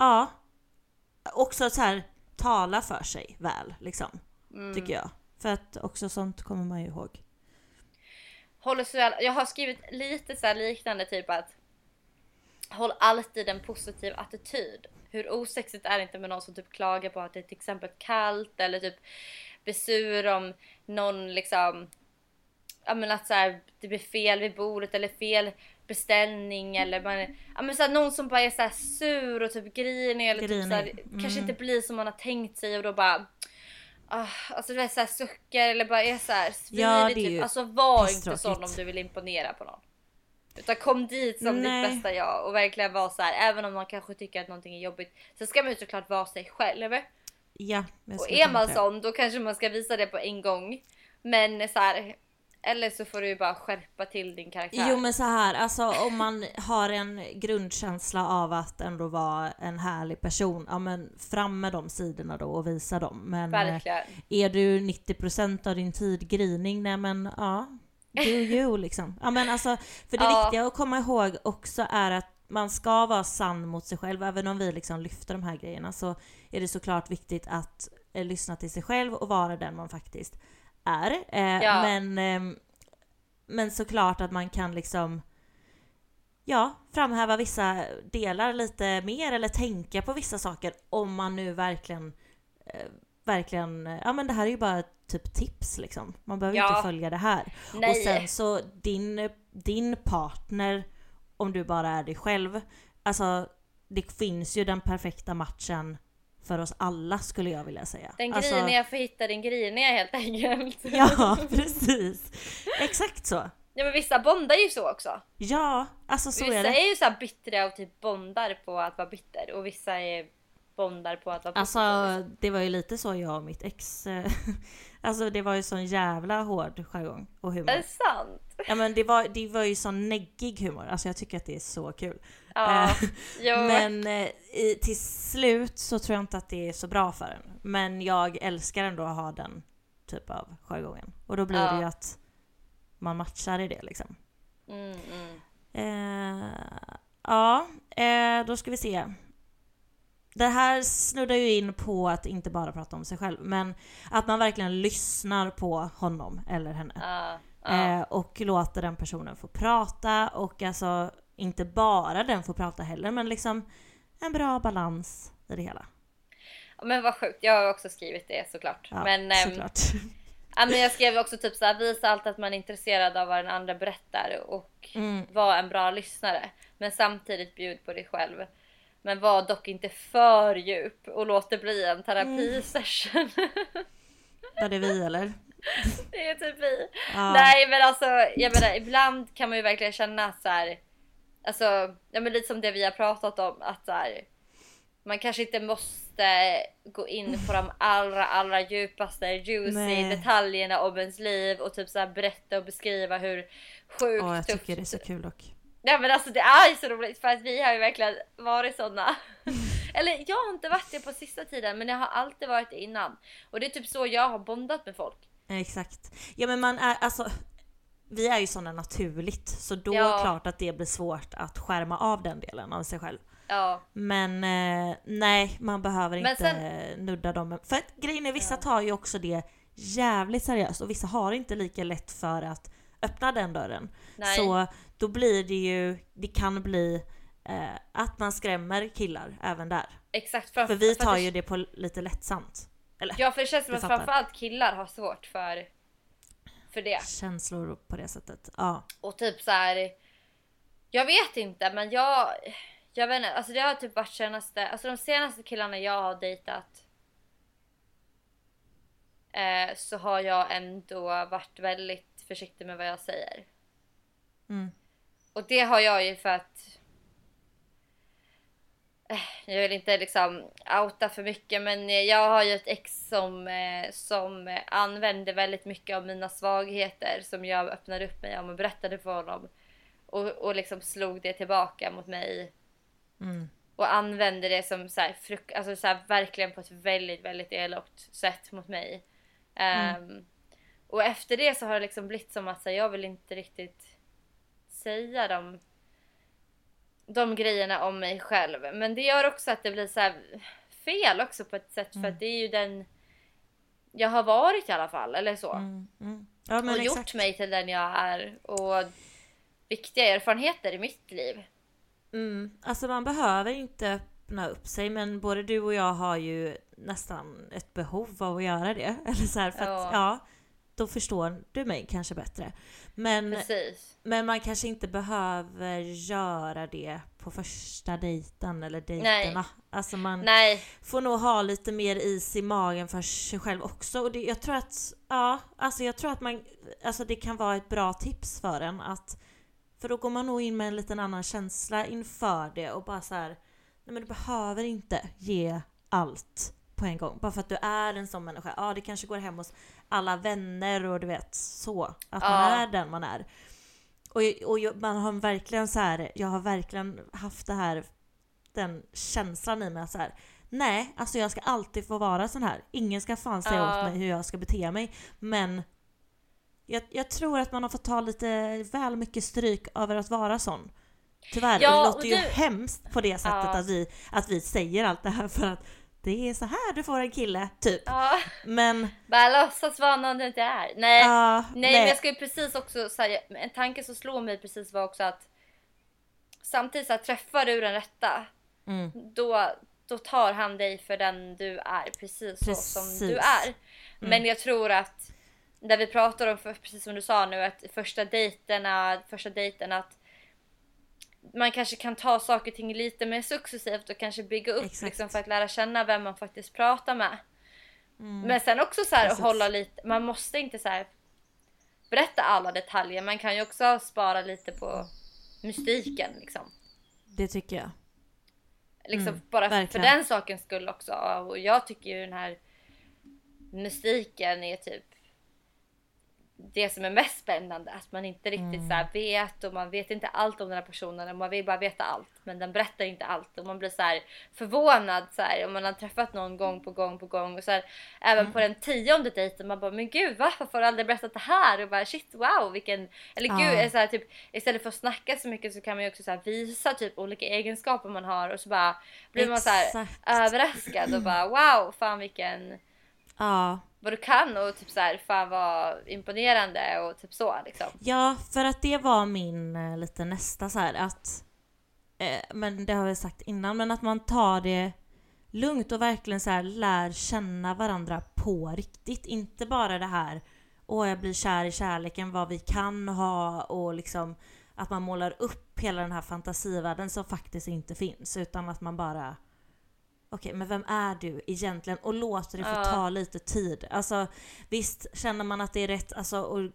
Ja, också så här tala för sig väl liksom. Mm. Tycker jag. För att också sånt kommer man ju ihåg. Håller jag har skrivit lite så här liknande typ att Håll alltid en positiv attityd. Hur osexigt är det inte med någon som typ klagar på att det är till exempel kallt eller typ blir sur om någon liksom Ja men att så här, det blir fel vid bordet eller fel beställning eller man, ja men så någon som bara är så här sur och typ grinig eller typ så här, Grinig. kanske Mm. inte blir som man har tänkt sig och då bara Ah, alltså du vet såhär suckar eller bara är såhär svirig Ja, det är typ. Alltså var inte sån om du vill imponera på någon. Utan kom dit som Nej. ditt bästa jag och verkligen vara så här. även om man kanske tycker att någonting är jobbigt. Så ska man ju såklart vara sig själv. Ja, Och är man sån då kanske man ska visa det på en gång. Men så här. Eller så får du ju bara skärpa till din karaktär. Jo men så här, alltså om man har en grundkänsla av att ändå vara en härlig person, ja men fram med de sidorna då och visa dem. Men eh, Verkligen. är du 90% av din tid grinig, nej men ja, do you *laughs* liksom. Ja men alltså, för det Ja. viktiga att komma ihåg också är att man ska vara sann mot sig själv, även om vi liksom lyfter de här grejerna så är det såklart viktigt att eh, lyssna till sig själv och vara den man faktiskt är. Eh, Ja. Men, ehm, men såklart att man kan liksom ja, framhäva vissa delar lite mer eller tänka på vissa saker om man nu verkligen eh, verkligen, eh, ja men det här är ju bara typ tips liksom. Man behöver Ja. inte följa det här. Nej. Och sen så din, din partner, om du bara är dig själv, alltså det finns ju den perfekta matchen för oss alla skulle jag vilja säga. Den alltså, griniga får hitta den griniga helt enkelt. Ja, *laughs* precis. Exakt så. Ja men vissa bondar ju så också. Ja, alltså så vissa är det. är ju så här bittra och typ bondar på att vara bitter och vissa är bondar på att vara Alltså det var ju lite så jag och mitt ex, eh, *laughs* alltså det var ju sån jävla hård jargong och Är humor. det sant? Ja men det var, det var ju sån neggig humor, alltså jag tycker att det är så kul. Ja. Eh. *laughs* Men eh, i, till slut så tror jag inte att det är så bra för en. Men jag älskar ändå att ha den typ av jargongen. Och då blir Ja. det ju att man matchar i det liksom. Mm, mm. Eh, ja, eh, då ska vi se. Det här snuddar ju in på att inte bara prata om sig själv, men att man verkligen lyssnar på honom eller henne. Ja, ja. Eh, och låter den personen få prata och alltså inte bara den får prata heller, men liksom en bra balans i det hela. Men vad sjukt, jag har också skrivit det såklart. Ja, men, ehm, såklart. *laughs* ja, men jag skrev också typ så här, visa alltid att man är intresserad av vad den andra berättar och Mm. var en bra lyssnare. Men samtidigt bjud på dig själv. Men var dock inte för djup och låt det bli en terapisession. *laughs* Var det vi eller? det är typ vi. Ja. Nej men alltså jag menar ibland kan man ju verkligen känna så här. Alltså ja, men lite som det vi har pratat om att så här, man kanske inte måste gå in på de allra allra djupaste juicy Nej. detaljerna om ens liv och typ så berätta och beskriva hur sjukt Åh, jag tufft tycker det är så kul dock. Ja men alltså det är ju så roligt för att vi har ju verkligen varit såna. *laughs* Eller jag har inte varit det på sista tiden men jag har alltid varit det innan. Och det är typ så jag har bondat med folk. Exakt. Ja men man är alltså vi är ju sådana naturligt så då Ja. är det klart att det blir svårt att skärma av den delen av sig själv. Ja. Men eh, nej, man behöver Men inte sen- nudda dem. För att grejen är, vissa tar ju också det jävligt seriöst och vissa har inte lika lätt för att öppna den dörren. Nej. Så då blir det ju, det kan bli eh, att man skrämmer killar även där. Exakt. För vi för att tar ju det på lite lättsamt. Eller Ja för det känns som att framförallt killar har svårt för, för det. känslor på det sättet. Ja. Och typ så här. Jag vet inte men jag. Jag vet inte, alltså det har typ varit senaste, alltså de senaste killarna jag har dejtat. Eh, så har jag ändå varit väldigt försiktig med vad jag säger. Mm. Och det har jag ju för att Eh, jag vill inte liksom outa för mycket men jag har ju ett ex som, eh, som eh, använde väldigt mycket av mina svagheter som jag öppnade upp mig om och berättade för honom. Och, och liksom slog det tillbaka mot mig. Mm. Och använde det som så här, fruk- alltså så här, verkligen på ett väldigt, väldigt elakt sätt mot mig. Ehm, och efter det så har det liksom blivit som att här, jag vill inte riktigt säga dem de grejerna om mig själv. Men det gör också att det blir så fel också på ett sätt för att det är ju den jag har varit i alla fall eller så. Mm, mm. Ja, och men gjort exakt. mig till den jag är och viktiga erfarenheter i mitt liv. Mm. Alltså man behöver inte öppna upp sig men både du och jag har ju nästan ett behov av att göra det. *laughs* Eller så här, för Ja. att ja, då förstår du mig kanske bättre. Men, Precis. men man kanske inte behöver göra det på första dejten eller Nej. dejterna. Alltså man Nej, får nog ha lite mer is i magen för sig själv också. Och det, jag tror att, ja, alltså jag tror att man, alltså det kan vara ett bra tips för en att, för då går man nog in med en liten annan känsla inför det och bara så här, nej men du behöver inte ge allt på en gång. Bara för att du är en sån människa. Ja, det kanske går hem hos alla vänner och du vet så. Att man Ja. är den man är. Och, och jag- man har verkligen så här, jag har verkligen haft det här, den känslan i mig att så här, nej, alltså jag ska alltid få vara sån här. Ingen ska fan säga Ja. åt mig hur jag ska bete mig. Men jag, jag tror att man har fått ta lite väl mycket stryk över att vara sån. Tyvärr, Ja, och det och låter ju du- hemskt på det sättet Ja. att, vi, att vi säger allt det här för att det är så här du får en kille, typ. ja, Men... bara låtsas vara någon det inte är. Nej, ja, nej, men jag ska ju precis också säga, en tanke som slår mig precis var också att samtidigt så här, träffar du den rätta, Mm. då, då tar han dig för den du är, precis, så som Precis. du är. Men jag tror att, där vi pratar om, precis som du sa nu, att första dejterna, första dejten att man kanske kan ta saker och ting lite mer successivt och kanske bygga upp Exakt. liksom, för att lära känna vem man faktiskt pratar med. Mm. Men sen också så här hålla lite, man måste inte så här berätta alla detaljer. Man kan ju också spara lite på mystiken liksom. Det tycker jag. Liksom Mm, bara för, för verkligen. den sakens skull också. Och jag tycker ju den här mystiken är typ det som är mest spännande. Att man inte riktigt så Mm. vet och man vet inte allt om den här personen. Man vill bara veta allt. Men den berättar inte allt. Och man blir så här förvånad så här, om man har träffat någon gång på gång på gång. Och så här, även Mm. på den tionde dejten man bara men gud va? Varför har du aldrig berättat det här? Och bara shit wow vilken... Eller gud så här, typ, istället för att snacka så mycket så kan man ju också så visa typ olika egenskaper man har. Och så bara blir man så överraskad och bara wow fan vilken Ja vad du kan och typ så här fan vad imponerande och typ så liksom. Ja, för att det var min eh, lite nästa så här att eh, men det har jag sagt innan, men att man tar det lugnt och verkligen så här lär känna varandra på riktigt. Inte bara det här åh jag blir kär i kärleken, vad vi kan ha och liksom att man målar upp hela den här fantasivärlden som faktiskt inte finns utan att man bara Okej, men vem är du egentligen? Och låter det få Ja. ta lite tid. Alltså visst, känner man att det är rätt, alltså, och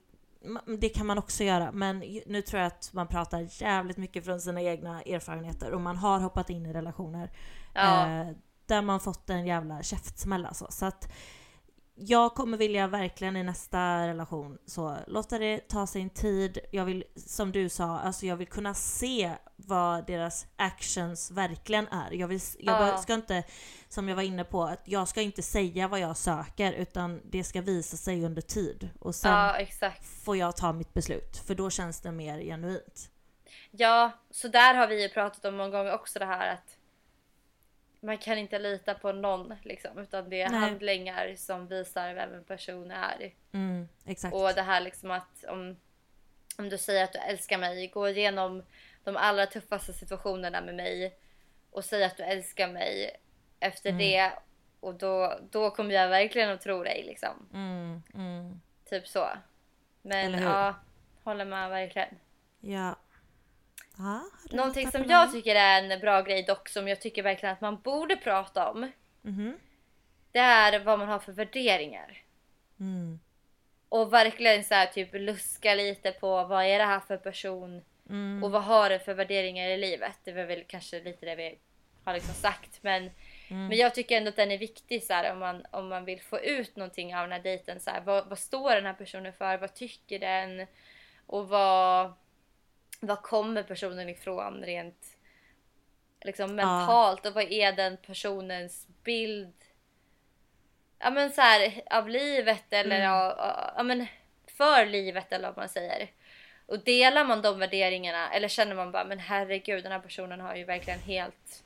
det kan man också göra, men nu tror jag att man pratar jävligt mycket från sina egna erfarenheter och man har hoppat in i relationer Ja. eh, där man fått en jävla käftsmäll alltså. Så att jag kommer vilja verkligen i nästa relation så låta det ta sin tid. Jag vill, som du sa, alltså jag vill kunna se vad deras actions verkligen är. Jag, vill, jag Ja. bara- ska inte, som jag var inne på, att jag ska inte säga vad jag söker utan det ska visa sig under tid. Och sen exakt. får jag ta mitt beslut, för då känns det mer genuint. Ja, så där har vi ju pratat om många gånger också det här att man kan inte lita på någon liksom utan det är Nej. handlingar som visar vem en person är. Mm. Och det här liksom att om, om du säger att du älskar mig, gå igenom de allra tuffaste situationerna med mig och säg att du älskar mig efter Mm. det och då, då kommer jag verkligen att tro dig liksom. Mm, mm, Typ så. Men ja, håller med verkligen. ja. Du Någonting som jag tycker är en bra grej dock som jag tycker verkligen att man borde prata om. Mhm. Det är vad man har för värderingar. Mm, Och verkligen så här typ luska lite på vad är det här för person mm, och vad har den för värderingar i livet. Det var väl kanske lite det vi har liksom sagt men Mm. Men jag tycker ändå att den är viktig så här, om, man, om man vill få ut någonting av den här dejten. Så här, vad, vad står den här personen för? Vad tycker den? Och vad, vad kommer personen ifrån rent liksom mentalt? Och vad är den personens bild ja, men så här, av livet eller Mm. av, ja, men för livet eller vad man säger. Och delar man de värderingarna eller känner man bara men herregud den här personen har ju verkligen helt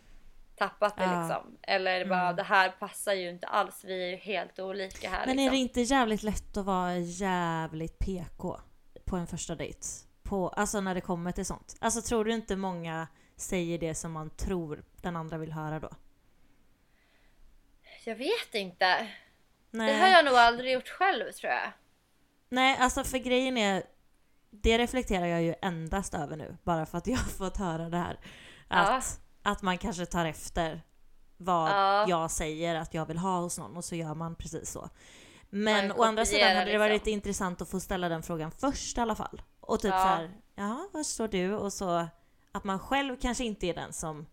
tappat det Ja. liksom. Eller bara det här passar ju inte alls, vi är ju helt olika här Men liksom. är det inte jävligt lätt att vara jävligt PK på en första dejt? På, alltså när det kommer till sånt. Alltså tror du inte många säger det som man tror den andra vill höra då? Jag vet inte. Nej. Det har jag nog aldrig gjort själv tror jag. Nej, alltså för grejen är... Det reflekterar jag ju endast över nu, bara för att jag har fått höra det här. Att, att man kanske tar efter vad Ja. jag säger att jag vill ha hos någon och så gör man precis så. Men å andra sidan hade det varit liksom. intressant att få ställa den frågan först i alla fall. Och typ Ja. så här, ja, vad står du? Och så att man själv kanske inte är den som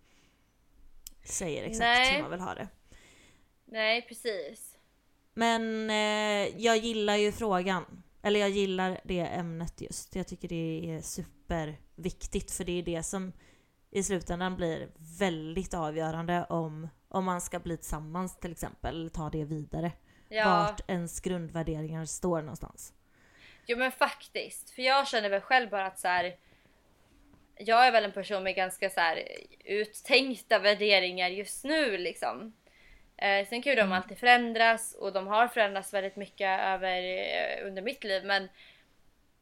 säger exakt Nej. hur man vill ha det. Nej precis. Men eh, jag gillar ju frågan. Eller jag gillar det ämnet just. Jag tycker det är superviktigt för det är det som i slutändan blir väldigt avgörande om, om man ska bli tillsammans till exempel, eller ta det vidare. Ja. Vart ens grundvärderingar står någonstans. Jo men faktiskt. För jag känner väl själv bara att så här. Jag är väl en person med ganska så här uttänkta värderingar just nu liksom. Eh, sen kan ju de alltid förändras och de har förändrats väldigt mycket över, eh, under mitt liv. Men,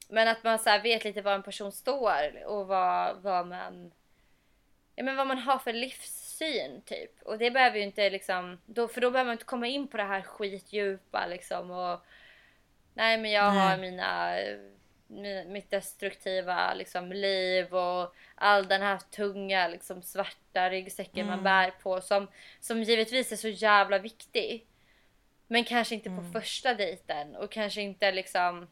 men att man så här vet lite var en person står och vad, vad man ja, men vad man har för livssyn typ. Och det behöver ju inte liksom, då, för då behöver man inte komma in på det här skitdjupa liksom. Och, nej men jag Nej. har mina, mi- mitt destruktiva liksom, liv och all den här tunga liksom, svarta ryggsäcken man bär på som, som givetvis är så jävla viktig. Men kanske inte på första dejten och kanske inte liksom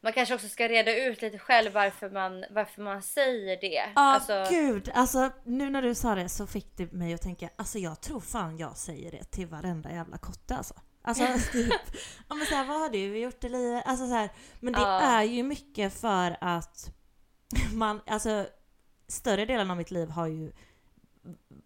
man kanske också ska reda ut lite själv varför man, varför man säger det. Ja, Alltså, gud! Alltså nu när du sa det så fick det mig att tänka, alltså jag tror fan jag säger det till varenda jävla kotte alltså. Alltså *laughs* typ, ja men såhär, vad har du gjort i livet? Alltså så här, men det Ja. är ju mycket för att *laughs* man, alltså större delen av mitt liv har ju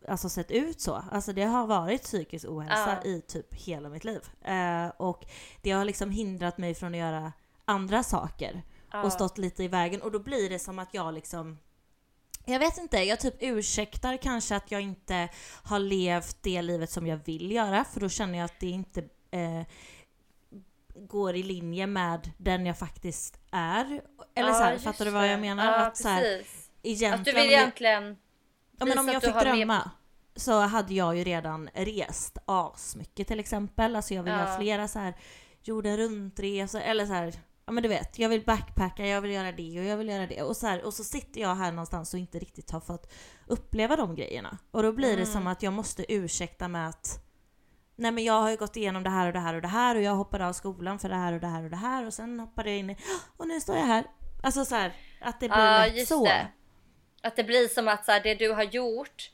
alltså sett ut så. Alltså det har varit psykisk ohälsa Ja. i typ hela mitt liv. Eh, och det har liksom hindrat mig från att göra andra saker ja. och stått lite i vägen och då blir det som att jag liksom jag vet inte, jag typ ursäktar kanske att jag inte har levt det livet som jag vill göra för då känner jag att det inte eh, går i linje med den jag faktiskt är. Eller Ja, så här, fattar du vad jag menar? Ja, att, så här, precis. egentligen, Att du vill egentligen ja, men om jag fick drömma så hade jag ju redan rest asmycket till exempel. Alltså jag vill Ja. göra flera så här jorden runt-resor eller så här Ja men du vet, jag vill backpacka, jag vill göra det och jag vill göra det. Och så, här, och så sitter jag här någonstans och inte riktigt har fått uppleva de grejerna. Och då blir det som Mm. att jag måste ursäkta med att Nej men jag har ju gått igenom det här och det här och det här och jag hoppade av skolan för det här och det här och det här och sen hoppade jag in i och nu står jag här. Alltså så här, att det blir Ja, lätt just så. det. Att det blir som att så här, det du har gjort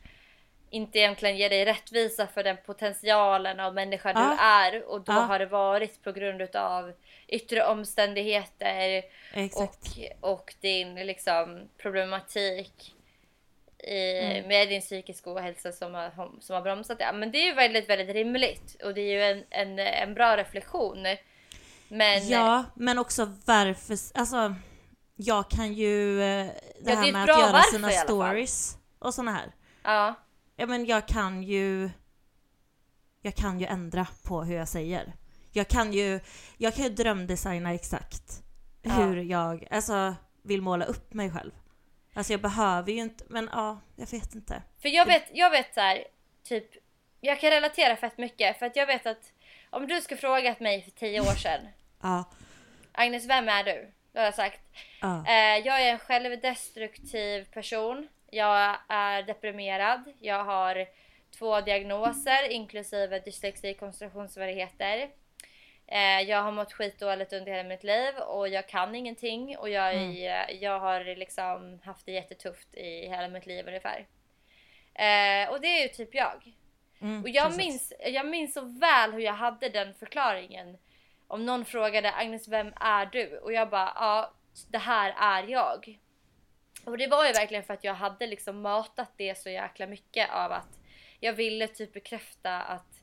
inte egentligen ger dig rättvisa för den potentialen av människa du Ja. är och då Ja. har det varit på grund av yttre omständigheter Exakt. och, och din liksom problematik i, Mm. med din psykiska ohälsa som har, som har bromsat det. Men det är ju väldigt, väldigt rimligt och det är ju en, en, en bra reflektion. Men Ja, men också varför... Alltså, jag kan ju... eh, Det det är här ett med att göra varför sina stories och såna här. ja, Ja, men jag kan ju... Jag kan ju ändra på hur jag säger. Jag kan ju, jag kan ju drömdesigna exakt Ja. hur jag alltså, vill måla upp mig själv. Alltså jag behöver ju inte, men ja, jag vet inte. För jag vet, jag vet så här, typ, jag kan relatera fett mycket för att jag vet att om du skulle frågat mig för tio år sedan, *laughs* Ja, Agnes vem är du? Då har jag sagt, ja, eh, jag är en självdestruktiv person, jag är deprimerad, jag har två diagnoser inklusive dyslexi och koncentrationssvårigheter. Eh, jag har mått skitdåligt under hela mitt liv och jag kan ingenting och jag, är, jag har liksom haft det jättetufft i hela mitt liv ungefär. Eh, och det är ju typ jag. mm, Och jag precis. minns, jag minns så väl hur jag hade den förklaringen. Om någon frågade Agnes vem är du? Och jag bara ja det här är jag. Och det var ju verkligen för att jag hade liksom matat det så jäkla mycket av att jag ville typ bekräfta att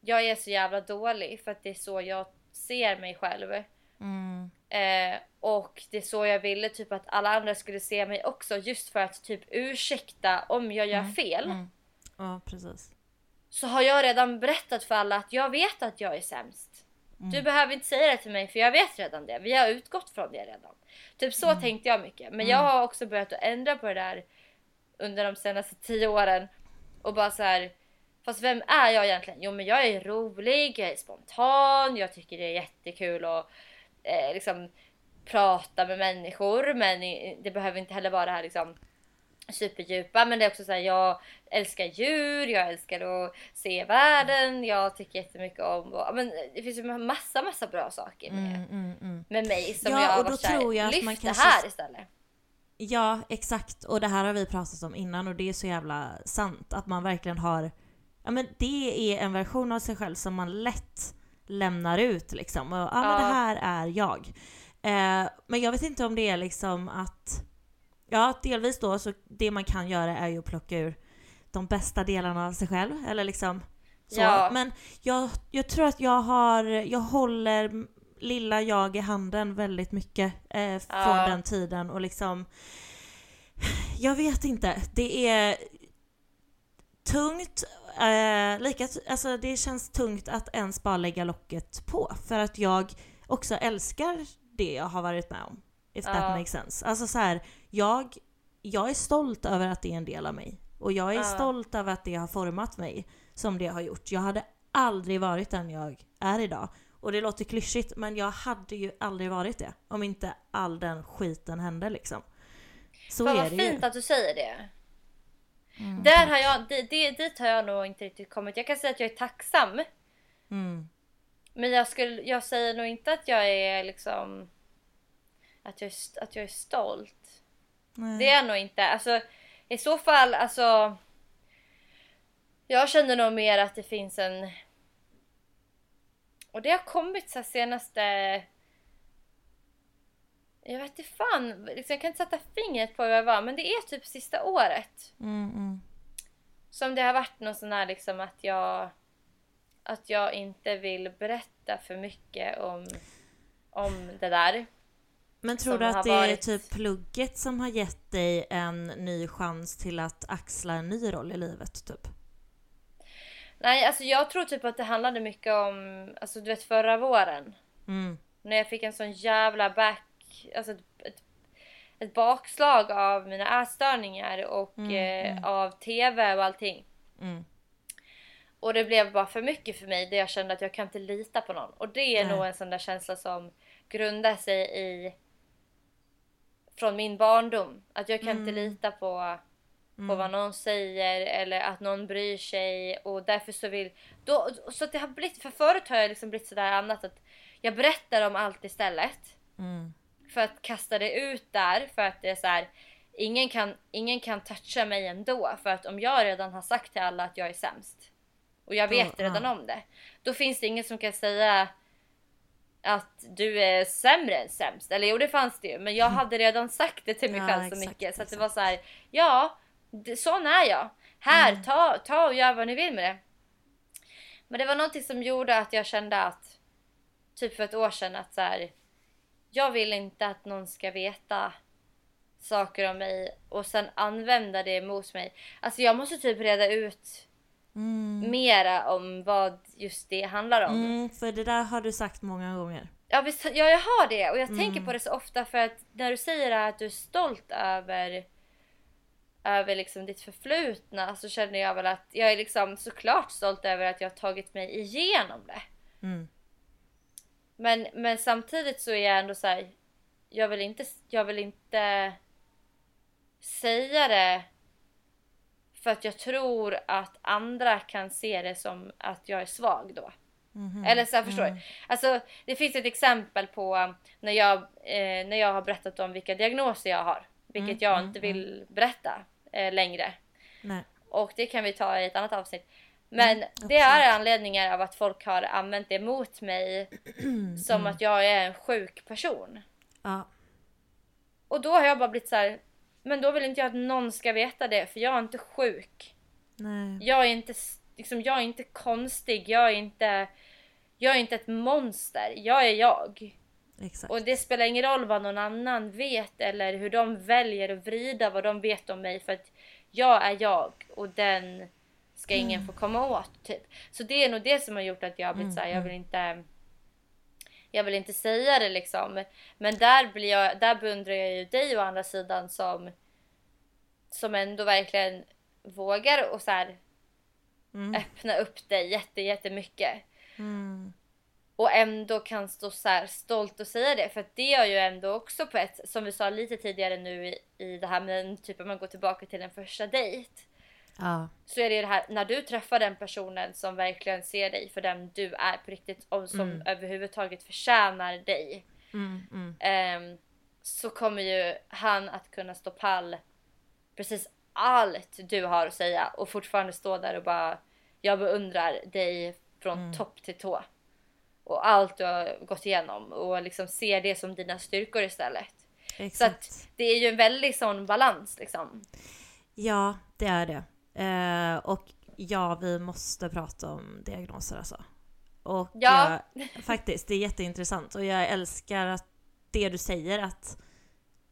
jag är så jävla dålig för att det är så jag ser mig själv. Mm, Eh, och det är så jag ville typ att alla andra skulle se mig också just för att typ ursäkta om jag gör fel. Mm. Ja, precis. Så har jag redan berättat för alla att jag vet att jag är sämst. Du behöver inte säga det till mig för jag vet redan det. Vi har utgått från det redan. Typ så tänkte jag mycket. Men jag har också börjat att ändra på det där under de senaste tio åren. Och bara så här. Fast vem är jag egentligen? Jo men jag är rolig, jag är spontan, jag tycker det är jättekul att eh, liksom prata med människor. Men det behöver inte heller vara det här liksom superdjupa men det är också så här, jag älskar djur, jag älskar att se världen, jag tycker jättemycket om och, men det finns ju massa massa bra saker med, Mm, mm, mm. med mig som Ja, jag har och då varit tror jag lyft man det här istället. Ja, exakt. Och det här har vi pratat om innan och det är så jävla sant. Att man verkligen har... Ja men det är en version av sig själv som man lätt lämnar ut liksom. Och, ja, men Ja. det här är jag. Eh, men jag vet inte om det är liksom att... Ja, delvis då så det man kan göra är ju att plocka ur de bästa delarna av sig själv. Eller liksom så. Ja. Men jag, jag tror att jag har... Jag håller lilla jag i handen väldigt mycket eh, från Ja. den tiden och liksom jag vet inte. Det är tungt. Eh, lika, alltså det känns tungt att ens bara lägga locket på. För att jag också älskar det jag har varit med om. If that Ja. makes sense. Alltså så här, jag, jag är stolt över att det är en del av mig. Och jag är Ja. stolt över att det har format mig som det har gjort. Jag hade aldrig varit den jag är idag. Och det låter klyschigt men jag hade ju aldrig varit det. Om inte all den skiten hände liksom. Så Fan är vad det fint ju. att du säger det. Mm, Där har jag, det, det, dit har jag nog inte riktigt kommit. Jag kan säga att jag är tacksam. Mm. Men jag, skulle, jag säger nog inte att jag är liksom... Att jag att jag är stolt. Nej. Det är jag nog inte. Alltså, I så fall, alltså... Jag känner nog mer att det finns en... Och det har kommit så senaste... Jag vet inte fan, liksom, jag kan inte sätta fingret på vad det var, men det är typ sista året. Mm, mm. Som det har varit någon sån här liksom att jag... Att jag inte vill berätta för mycket om, om det där. Men tror du att det är varit- typ plugget som har gett dig en ny chans till att axla en ny roll i livet typ? Nej, alltså jag tror typ att det handlade mycket om, alltså du vet förra våren. Mm. När jag fick en sån jävla back, alltså ett, ett, ett bakslag av mina ätstörningar och eh, av TV och allting. Mm. Och det blev bara för mycket för mig där jag kände att jag kan inte lita på någon. Och det är Nej. nog en sån där känsla som grundar sig i från min barndom. Att jag kan inte lita på, på vad någon säger eller att någon bryr sig och därför så vill... Då, så det har blivit, för förut har jag liksom blivit sådär annat att jag berättar om allt istället. Mm. För att kasta det ut där för att det är så här. Ingen kan, ingen kan toucha mig ändå för att om jag redan har sagt till alla att jag är sämst och jag vet Då- redan ja. om det. Då finns det ingen som kan säga att du är sämre än sämst. Eller jo det fanns det ju men jag hade redan sagt det till mig Ja, själv så exakt, mycket så att det var så här. Ja, det, sån är jag. Här, Mm. ta, ta och gör vad ni vill med det. Men det var någonting som gjorde att jag kände att typ för ett år sedan att så här, jag vill inte att någon ska veta saker om mig och sen använda det emot mig. Alltså jag måste typ reda ut Mm. mera om vad just det handlar om. Mm, för det där har du sagt många gånger. Ja, visst, ja, jag har det och jag Mm. tänker på det så ofta för att när du säger att du är stolt över över liksom ditt förflutna så känner jag väl att jag är liksom såklart stolt över att jag har tagit mig igenom det. Mm. Men, men samtidigt så är jag ändå så här. Jag vill inte, jag vill inte säga det för att jag tror att andra kan se det som att jag är svag då. Mhm. Eller så här, förstår du? Alltså det finns ett exempel på um, när jag, eh, när jag har berättat om vilka diagnoser jag har. Vilket jag inte vill berätta eh, längre. Nej. Och det kan vi ta i ett annat avsnitt. Men det absolut. är anledningar av att folk har använt det mot mig *clears throat* som att jag är en sjuk person. Ja. Och då har jag bara blivit så här. Men då vill inte jag att någon ska veta det för jag är inte sjuk. Nej. Jag är inte, liksom, jag är inte konstig. Jag är inte, jag är inte ett monster. Jag är jag. Exakt. Och det spelar ingen roll vad någon annan vet eller hur de väljer att vrida vad de vet om mig för att jag är jag och den ska ingen få komma åt. Typ. Så det är nog det som har gjort att jag har blivit såhär, jag vill inte jag vill inte säga det liksom. Men där, blir jag, där beundrar jag ju dig å andra sidan som som ändå verkligen vågar och så här, öppna upp dig jätte, jättemycket. Mm. Och ändå kan stå så här stolt och säga det. För att det gör ju ändå också på ett, som vi sa lite tidigare nu i, i det här med typ om man går tillbaka till en första dejt. Ja. Så är det det här när du träffar den personen som verkligen ser dig för den du är på riktigt och som överhuvudtaget förtjänar dig. Mm, mm. Ehm, så kommer ju han att kunna stå pall precis allt du har att säga och fortfarande stå där och bara jag beundrar dig från topp till tå. Och allt du har gått igenom och liksom ser det som dina styrkor istället. Så Exakt. att det är ju en väldig sån balans liksom. Ja, det är det. Eh, och ja, vi måste prata om diagnoser alltså. Och Ja. jag, faktiskt, det är jätteintressant. Och jag älskar att det du säger att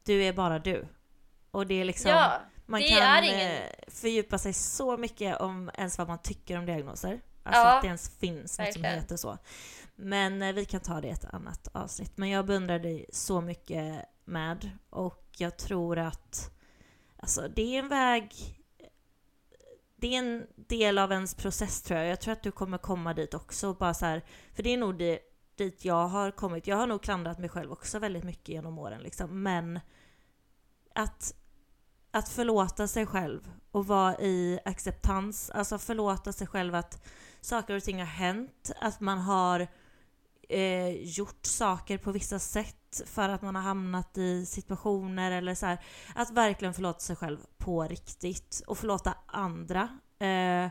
du är bara du. Och det är liksom, Ja, man kan är ingen- eh, fördjupa sig så mycket om ens vad man tycker om diagnoser. Alltså Ja, att det ens finns något som heter så. Men eh, vi kan ta det i ett annat avsnitt. Men jag beundrar dig så mycket med och jag tror att alltså, det är en väg det är en del av ens process tror jag. Jag tror att du kommer komma dit också. Bara så här, för det är nog det, dit jag har kommit. Jag har nog klandrat mig själv också väldigt mycket genom åren. Liksom. Men att, att förlåta sig själv och vara i acceptans. Alltså förlåta sig själv att saker och ting har hänt. Att man har eh, gjort saker på vissa sätt för att man har hamnat i situationer eller så här. Att verkligen förlåta sig själv på riktigt och förlåta andra. Eh,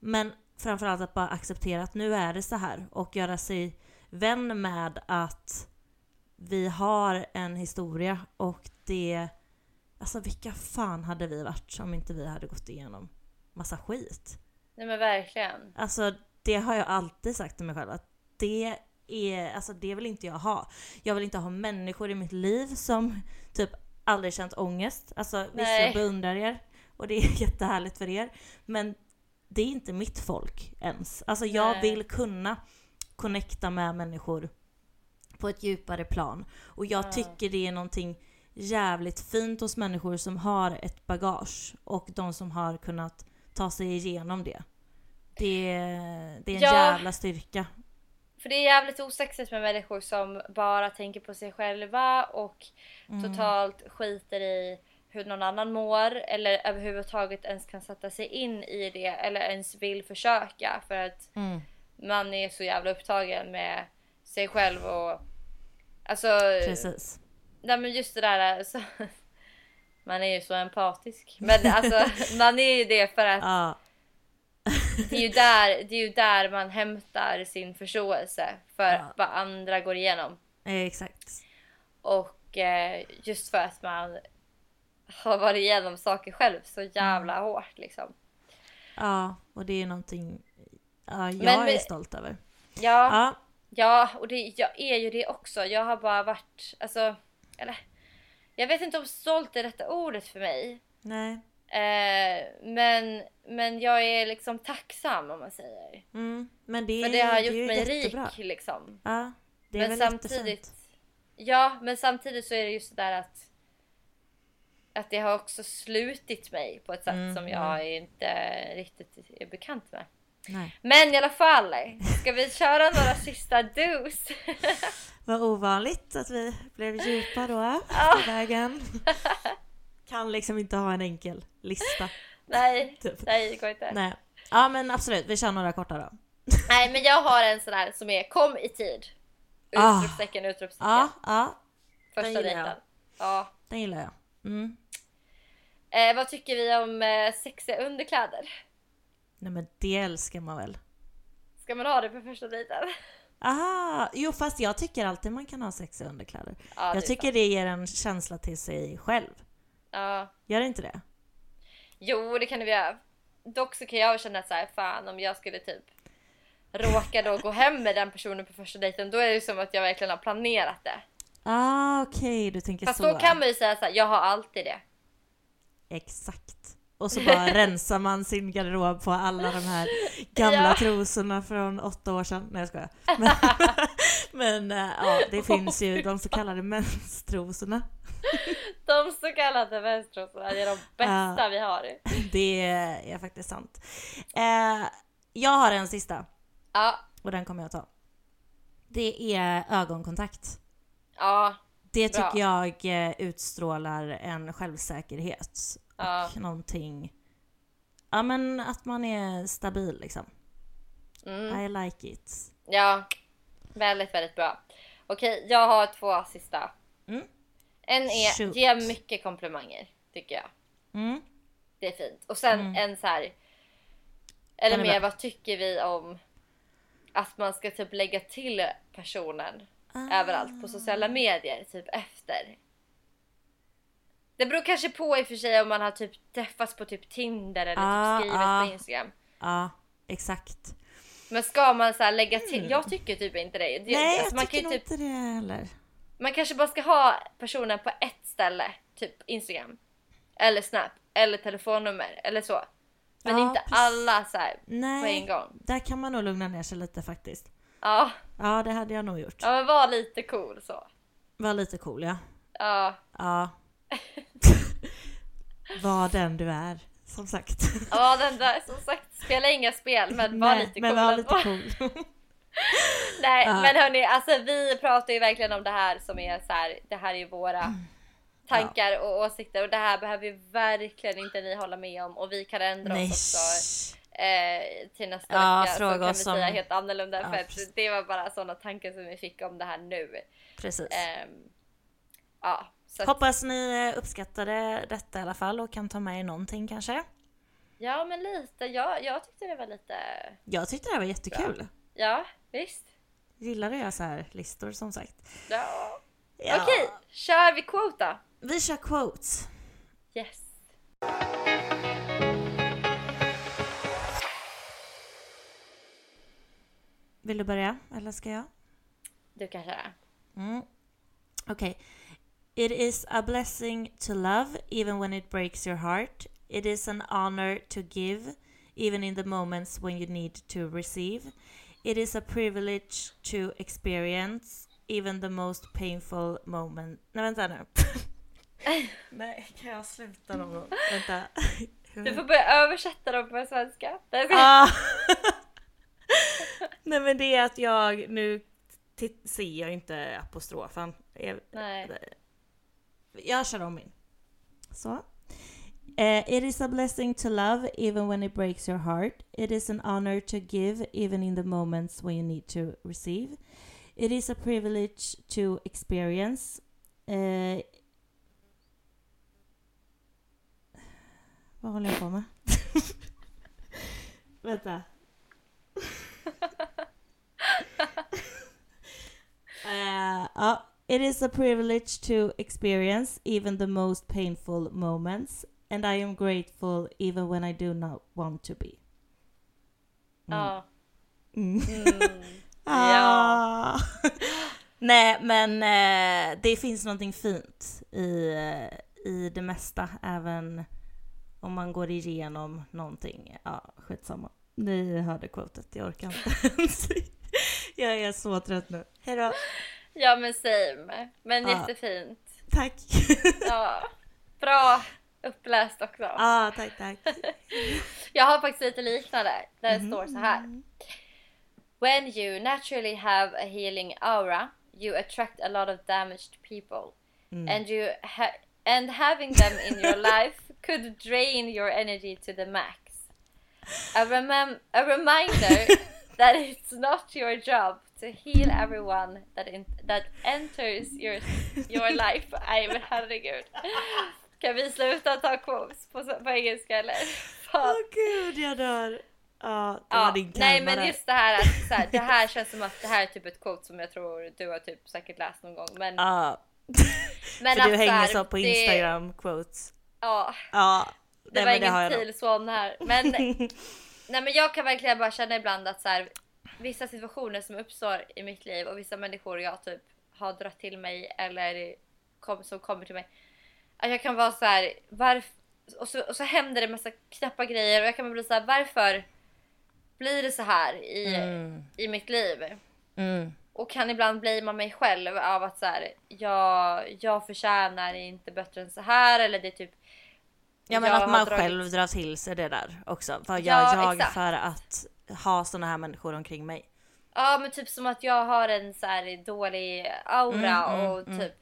men framförallt att bara acceptera att nu är det så här och göra sig vän med att vi har en historia och det... Alltså vilka fan hade vi varit om inte vi hade gått igenom massa skit? Nej men verkligen. Alltså det har jag alltid sagt till mig själv att det är, alltså det vill inte jag ha. Jag vill inte ha människor i mitt liv som typ aldrig känt ångest. Alltså visst Nej. jag beundrar er och det är *laughs* jättehärligt för er. Men det är inte mitt folk ens. Alltså jag Nej. vill kunna connecta med människor på ett djupare plan. Och jag Ja. tycker det är någonting jävligt fint hos människor som har ett bagage och de som har kunnat ta sig igenom det. Det är, det är en Ja. jävla styrka. För det är jävligt osexigt med människor som bara tänker på sig själva och totalt skiter i hur någon annan mår eller överhuvudtaget ens kan sätta sig in i det eller ens vill försöka för att Mm. man är så jävla upptagen med sig själv och alltså Precis. nej men just det där alltså, *laughs* man är ju så empatisk men alltså *laughs* man är ju det för att Ja, det är ju där, det är ju där man hämtar sin förståelse för Ja. vad andra går igenom. exakt. Och eh, just för att man har varit igenom saker själv så jävla Mm. hårt liksom. Ja, och det är någonting ja, jag Men är stolt över. Ja, Ja, ja och det, jag är ju det också. Jag har bara varit, alltså, eller jag vet inte om stolt är rätta ordet för mig. nej. Eh, men, men jag är liksom tacksam om man säger. Mm. Men det, För det har är gjort ju mig jättebra. rik liksom. Ja, det är men väl samtidigt jättefint. Ja, men samtidigt så är det just det där att att det har också slutit mig på ett sätt Mm, som jag inte riktigt är bekant med. Nej. Men i alla fall, ska vi köra några sista dos? *laughs* Vad ovanligt att vi blev djupa då på vägen. Kan liksom inte ha en enkel lista. nej, *laughs* Typ. nej det går inte. Nej. Nej. Ja men absolut, vi kör några korta då. *laughs* men jag har en sån här som är kom i tid. Ah. Utropstecken, utropstecken. Ja, ja, Första dejten. Ja. den gillar jag. Mm. Eh, vad tycker vi om eh, sexiga underkläder? Nej men det älskar man väl? Ska man ha det på första dejten? *laughs* Aha, jo fast jag tycker alltid man kan ha sexiga underkläder. Ja, jag tycker det ger en känsla till sig själv. Ja. Gör det inte det? Jo, det kan det göra. Dock så kan jag känna så här, fan om jag skulle typ råka då gå hem med den personen på första dejten, då är det som att jag verkligen har planerat det. Ah, okej, du tänker Fast så. då kan man ju säga så här, jag har alltid det. Exakt. Och så bara *laughs* rensar man sin garderob på alla de här gamla Ja. trosorna från åtta år sedan. Nej jag skojar. *laughs* Men, men eh, ja, det *laughs* finns ju *laughs* de så kallade menstrosorna. De så kallade vänstertrosorna är de bästa Ja. vi har. Det är faktiskt sant. Eh, jag har en sista Ja, och den kommer jag ta. Det är ögonkontakt. ja, Det Bra. tycker jag eh, utstrålar en självsäkerhet. ja. Och någonting... Ja men att man är stabil liksom. Mm. I like it. Ja, väldigt, väldigt bra. Okej, jag har två sista. Mm. En är Shoot. ge mycket komplimanger, tycker jag. Mm. Det är fint. Och sen en så här. Eller mer, vad tycker vi om att man ska typ lägga till personen Ah. överallt på sociala medier, typ efter. Det beror kanske på i och för sig om man har typ träffats på typ Tinder eller Ah, typ skrivit ah. på Instagram. Ja, exakt. Men ska man så här lägga till? Jag tycker typ inte det. Mm. Nej, alltså, jag man, tycker nog typ, inte det heller. man kanske bara ska ha personen på ett ställe, typ Instagram. Eller Snap, eller telefonnummer eller så. Men Ja, inte precis. alla så här Nej, på en gång. där kan man nog lugna ner sig lite faktiskt. Ja, Ja, det hade jag nog gjort. ja men var lite cool så. Var lite cool ja. Ja, Ja. *laughs* Var den du är, som sagt. ja den där som sagt spela inga spel men var Nej, lite men cool. var ändå. lite cool. *laughs* Nej Ja. men hörni, alltså vi pratar ju verkligen om det här som är så här, det här är ju våra Mm. tankar och åsikter och det här behöver ju verkligen inte ni hålla med om och vi kan ändra Nej. oss också eh, till nästa Ja, vecka så kan vi oss säga helt annorlunda Ja, för precis. det var bara sådana tankar som vi fick om det här nu. Precis. Ehm, ja, Hoppas ni eh, uppskattade detta i alla fall och kan ta med er någonting kanske. Ja men lite, ja, jag tyckte det var lite, Jag tyckte det här var jättekul. ja visst. Gillar att göra så här listor som sagt. Ja. Ja. Okej, kör vi quote då? Vi kör quotes. Yes. Vill du börja eller ska jag? Du kan köra. Mm. Okej. It is a blessing to love even when it breaks your heart. It is an honor to give even in the moments when you need to receive. It is a privilege to experience even the most painful moment. Nej vänta nu. *laughs* Nej, kan jag sluta någon gång? *laughs* Vänta. Du får börja översätta dem på svenska. Ah. *laughs* Nej men det är att jag nu ser jag inte apostrofen. Jag, Nej. jag kör om min. Så. Eh, it is a blessing to love even when it breaks your heart. It is an honor to give even in the moments when you need to receive. It is a privilege to experience. Eh, vad håller jag på med? *laughs* Vänta. *laughs* Eh, ja. It is a privilege to experience even the most painful moments and I am grateful even when I do not want to be. Ja. Mm. Mm. *laughs* Ah. *gasps* Nej men eh, det finns någonting fint i, eh, i det mesta även om man går igenom någonting. Ja, skitsamma. Ni hörde quotet, jag orkar inte ens. *laughs* Jag är så trött nu. Hejdå. ja men same. Men Ja. jättefint. Tack. Ja. *laughs* Bra uppläst också. ah, tack, tack. *laughs* Jag har faktiskt lite liknande. Där det står så här. When you naturally have a healing aura, you attract a lot of damaged people. Mm. And you ha- and having them in your *laughs* life could drain your energy to the max. A, remem- a reminder *laughs* that it's not your job to heal everyone that in- that enters your your life. Nej men herregud. Kan vi sluta ta quotes på, på engelska eller? Åh Fan. gud, jag dör. Ja, det var Ja, din nej karma men just det här att så här, det här *laughs* känns som att det här är typ ett quote som jag tror du har typ säkert läst någon gång. Men, Ja. *laughs* men För du hänger så på det- Instagram quotes. Ja, Ja. det nej, var det ingen. Teal Swan här. Men, *laughs* nej men jag kan verkligen bara känna ibland att så här, vissa situationer som uppstår i mitt liv och vissa människor jag typ har dragit till mig eller kom, som kommer till mig. Att jag kan vara så här, varför, och så, och så händer det massa knäppa grejer och jag kan bli så här, varför blir det så här i, Mm. i mitt liv? Mm. Och kan ibland blamea mig själv av att så här, jag, jag förtjänar inte bättre än så här eller det är typ Ja men att man dragit- själv drar till sig det där också. Vad Ja, gör jag exakt. för att ha såna här människor omkring mig? Ja men typ som att jag har en så här dålig aura Mm, mm, och typ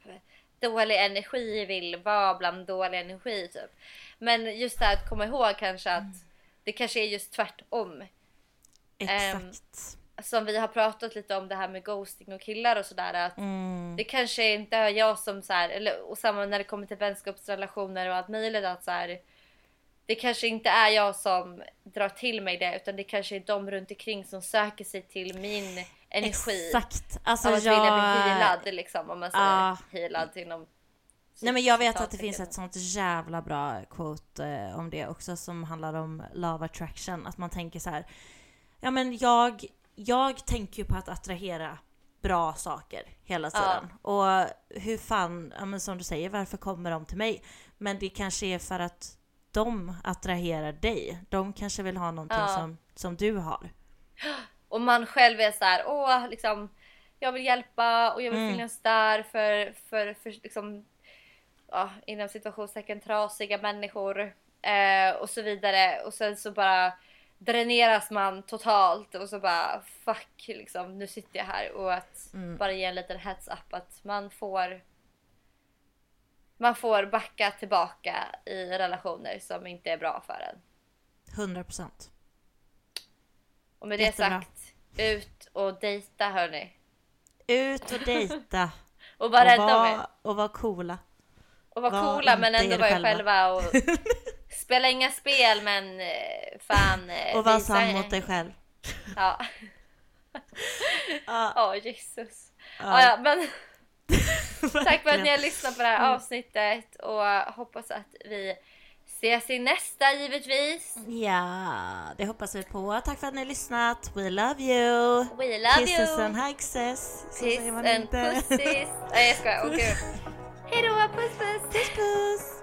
dålig energi vill vara bland dålig energi typ. Men just det här att komma ihåg kanske att det kanske är just tvärtom. Exakt. Som vi har pratat lite om det här med ghosting och killar och sådär att Mm. det kanske inte är jag som så här, eller och samma när det kommer till vänskapsrelationer och allt möjligt att så här, det kanske inte är jag som drar till mig det utan det kanske är de runt omkring som söker sig till min energi. Exakt. Alltså av att vilja bli jag... healad liksom om man säger Ja. healad inom Nej men jag vet att det finns ett sånt jävla bra quote eh, om det också som handlar om love attraction. Att man tänker så här. Ja men jag, jag tänker ju på att attrahera bra saker hela Ja. tiden. Och hur fan, ja men som du säger, varför kommer de till mig? Men det kanske är för att de attraherar dig. De kanske vill ha någonting Ja. som, som du har. *gasps* *gasps* Och man själv är så här, åh liksom jag vill hjälpa och jag vill Mm. finnas där för, för, för liksom ja, inom situationstecken trasiga människor eh, och så vidare och sen så bara dräneras man totalt och så bara fuck liksom nu sitter jag här och att Mm. bara ge en liten heads up att man får man får backa tillbaka i relationer som inte är bra för en. 100 procent. Och med det Jättebra. sagt, ut och dejta hörni. Ut och dejta. *laughs* Och var rädda om er. och var coola. Och vara var coola men ändå vara er själva. själva. Och *laughs* spela inga spel men eh, fan *laughs* eh, Och var sann mot dig själv. Ja. Ja. Åh Jesus. Ja. Ja, men tack för att ni har lyssnat på det här avsnittet och hoppas att vi ses i nästa givetvis. Ja, det hoppas vi på. Tack för att ni har lyssnat. We love you. We love Kisses you. and. Så Piss säger man and inte. pussis. Nej jag skojar, åh gud. *laughs* Hejdå, puss puss. Puss puss.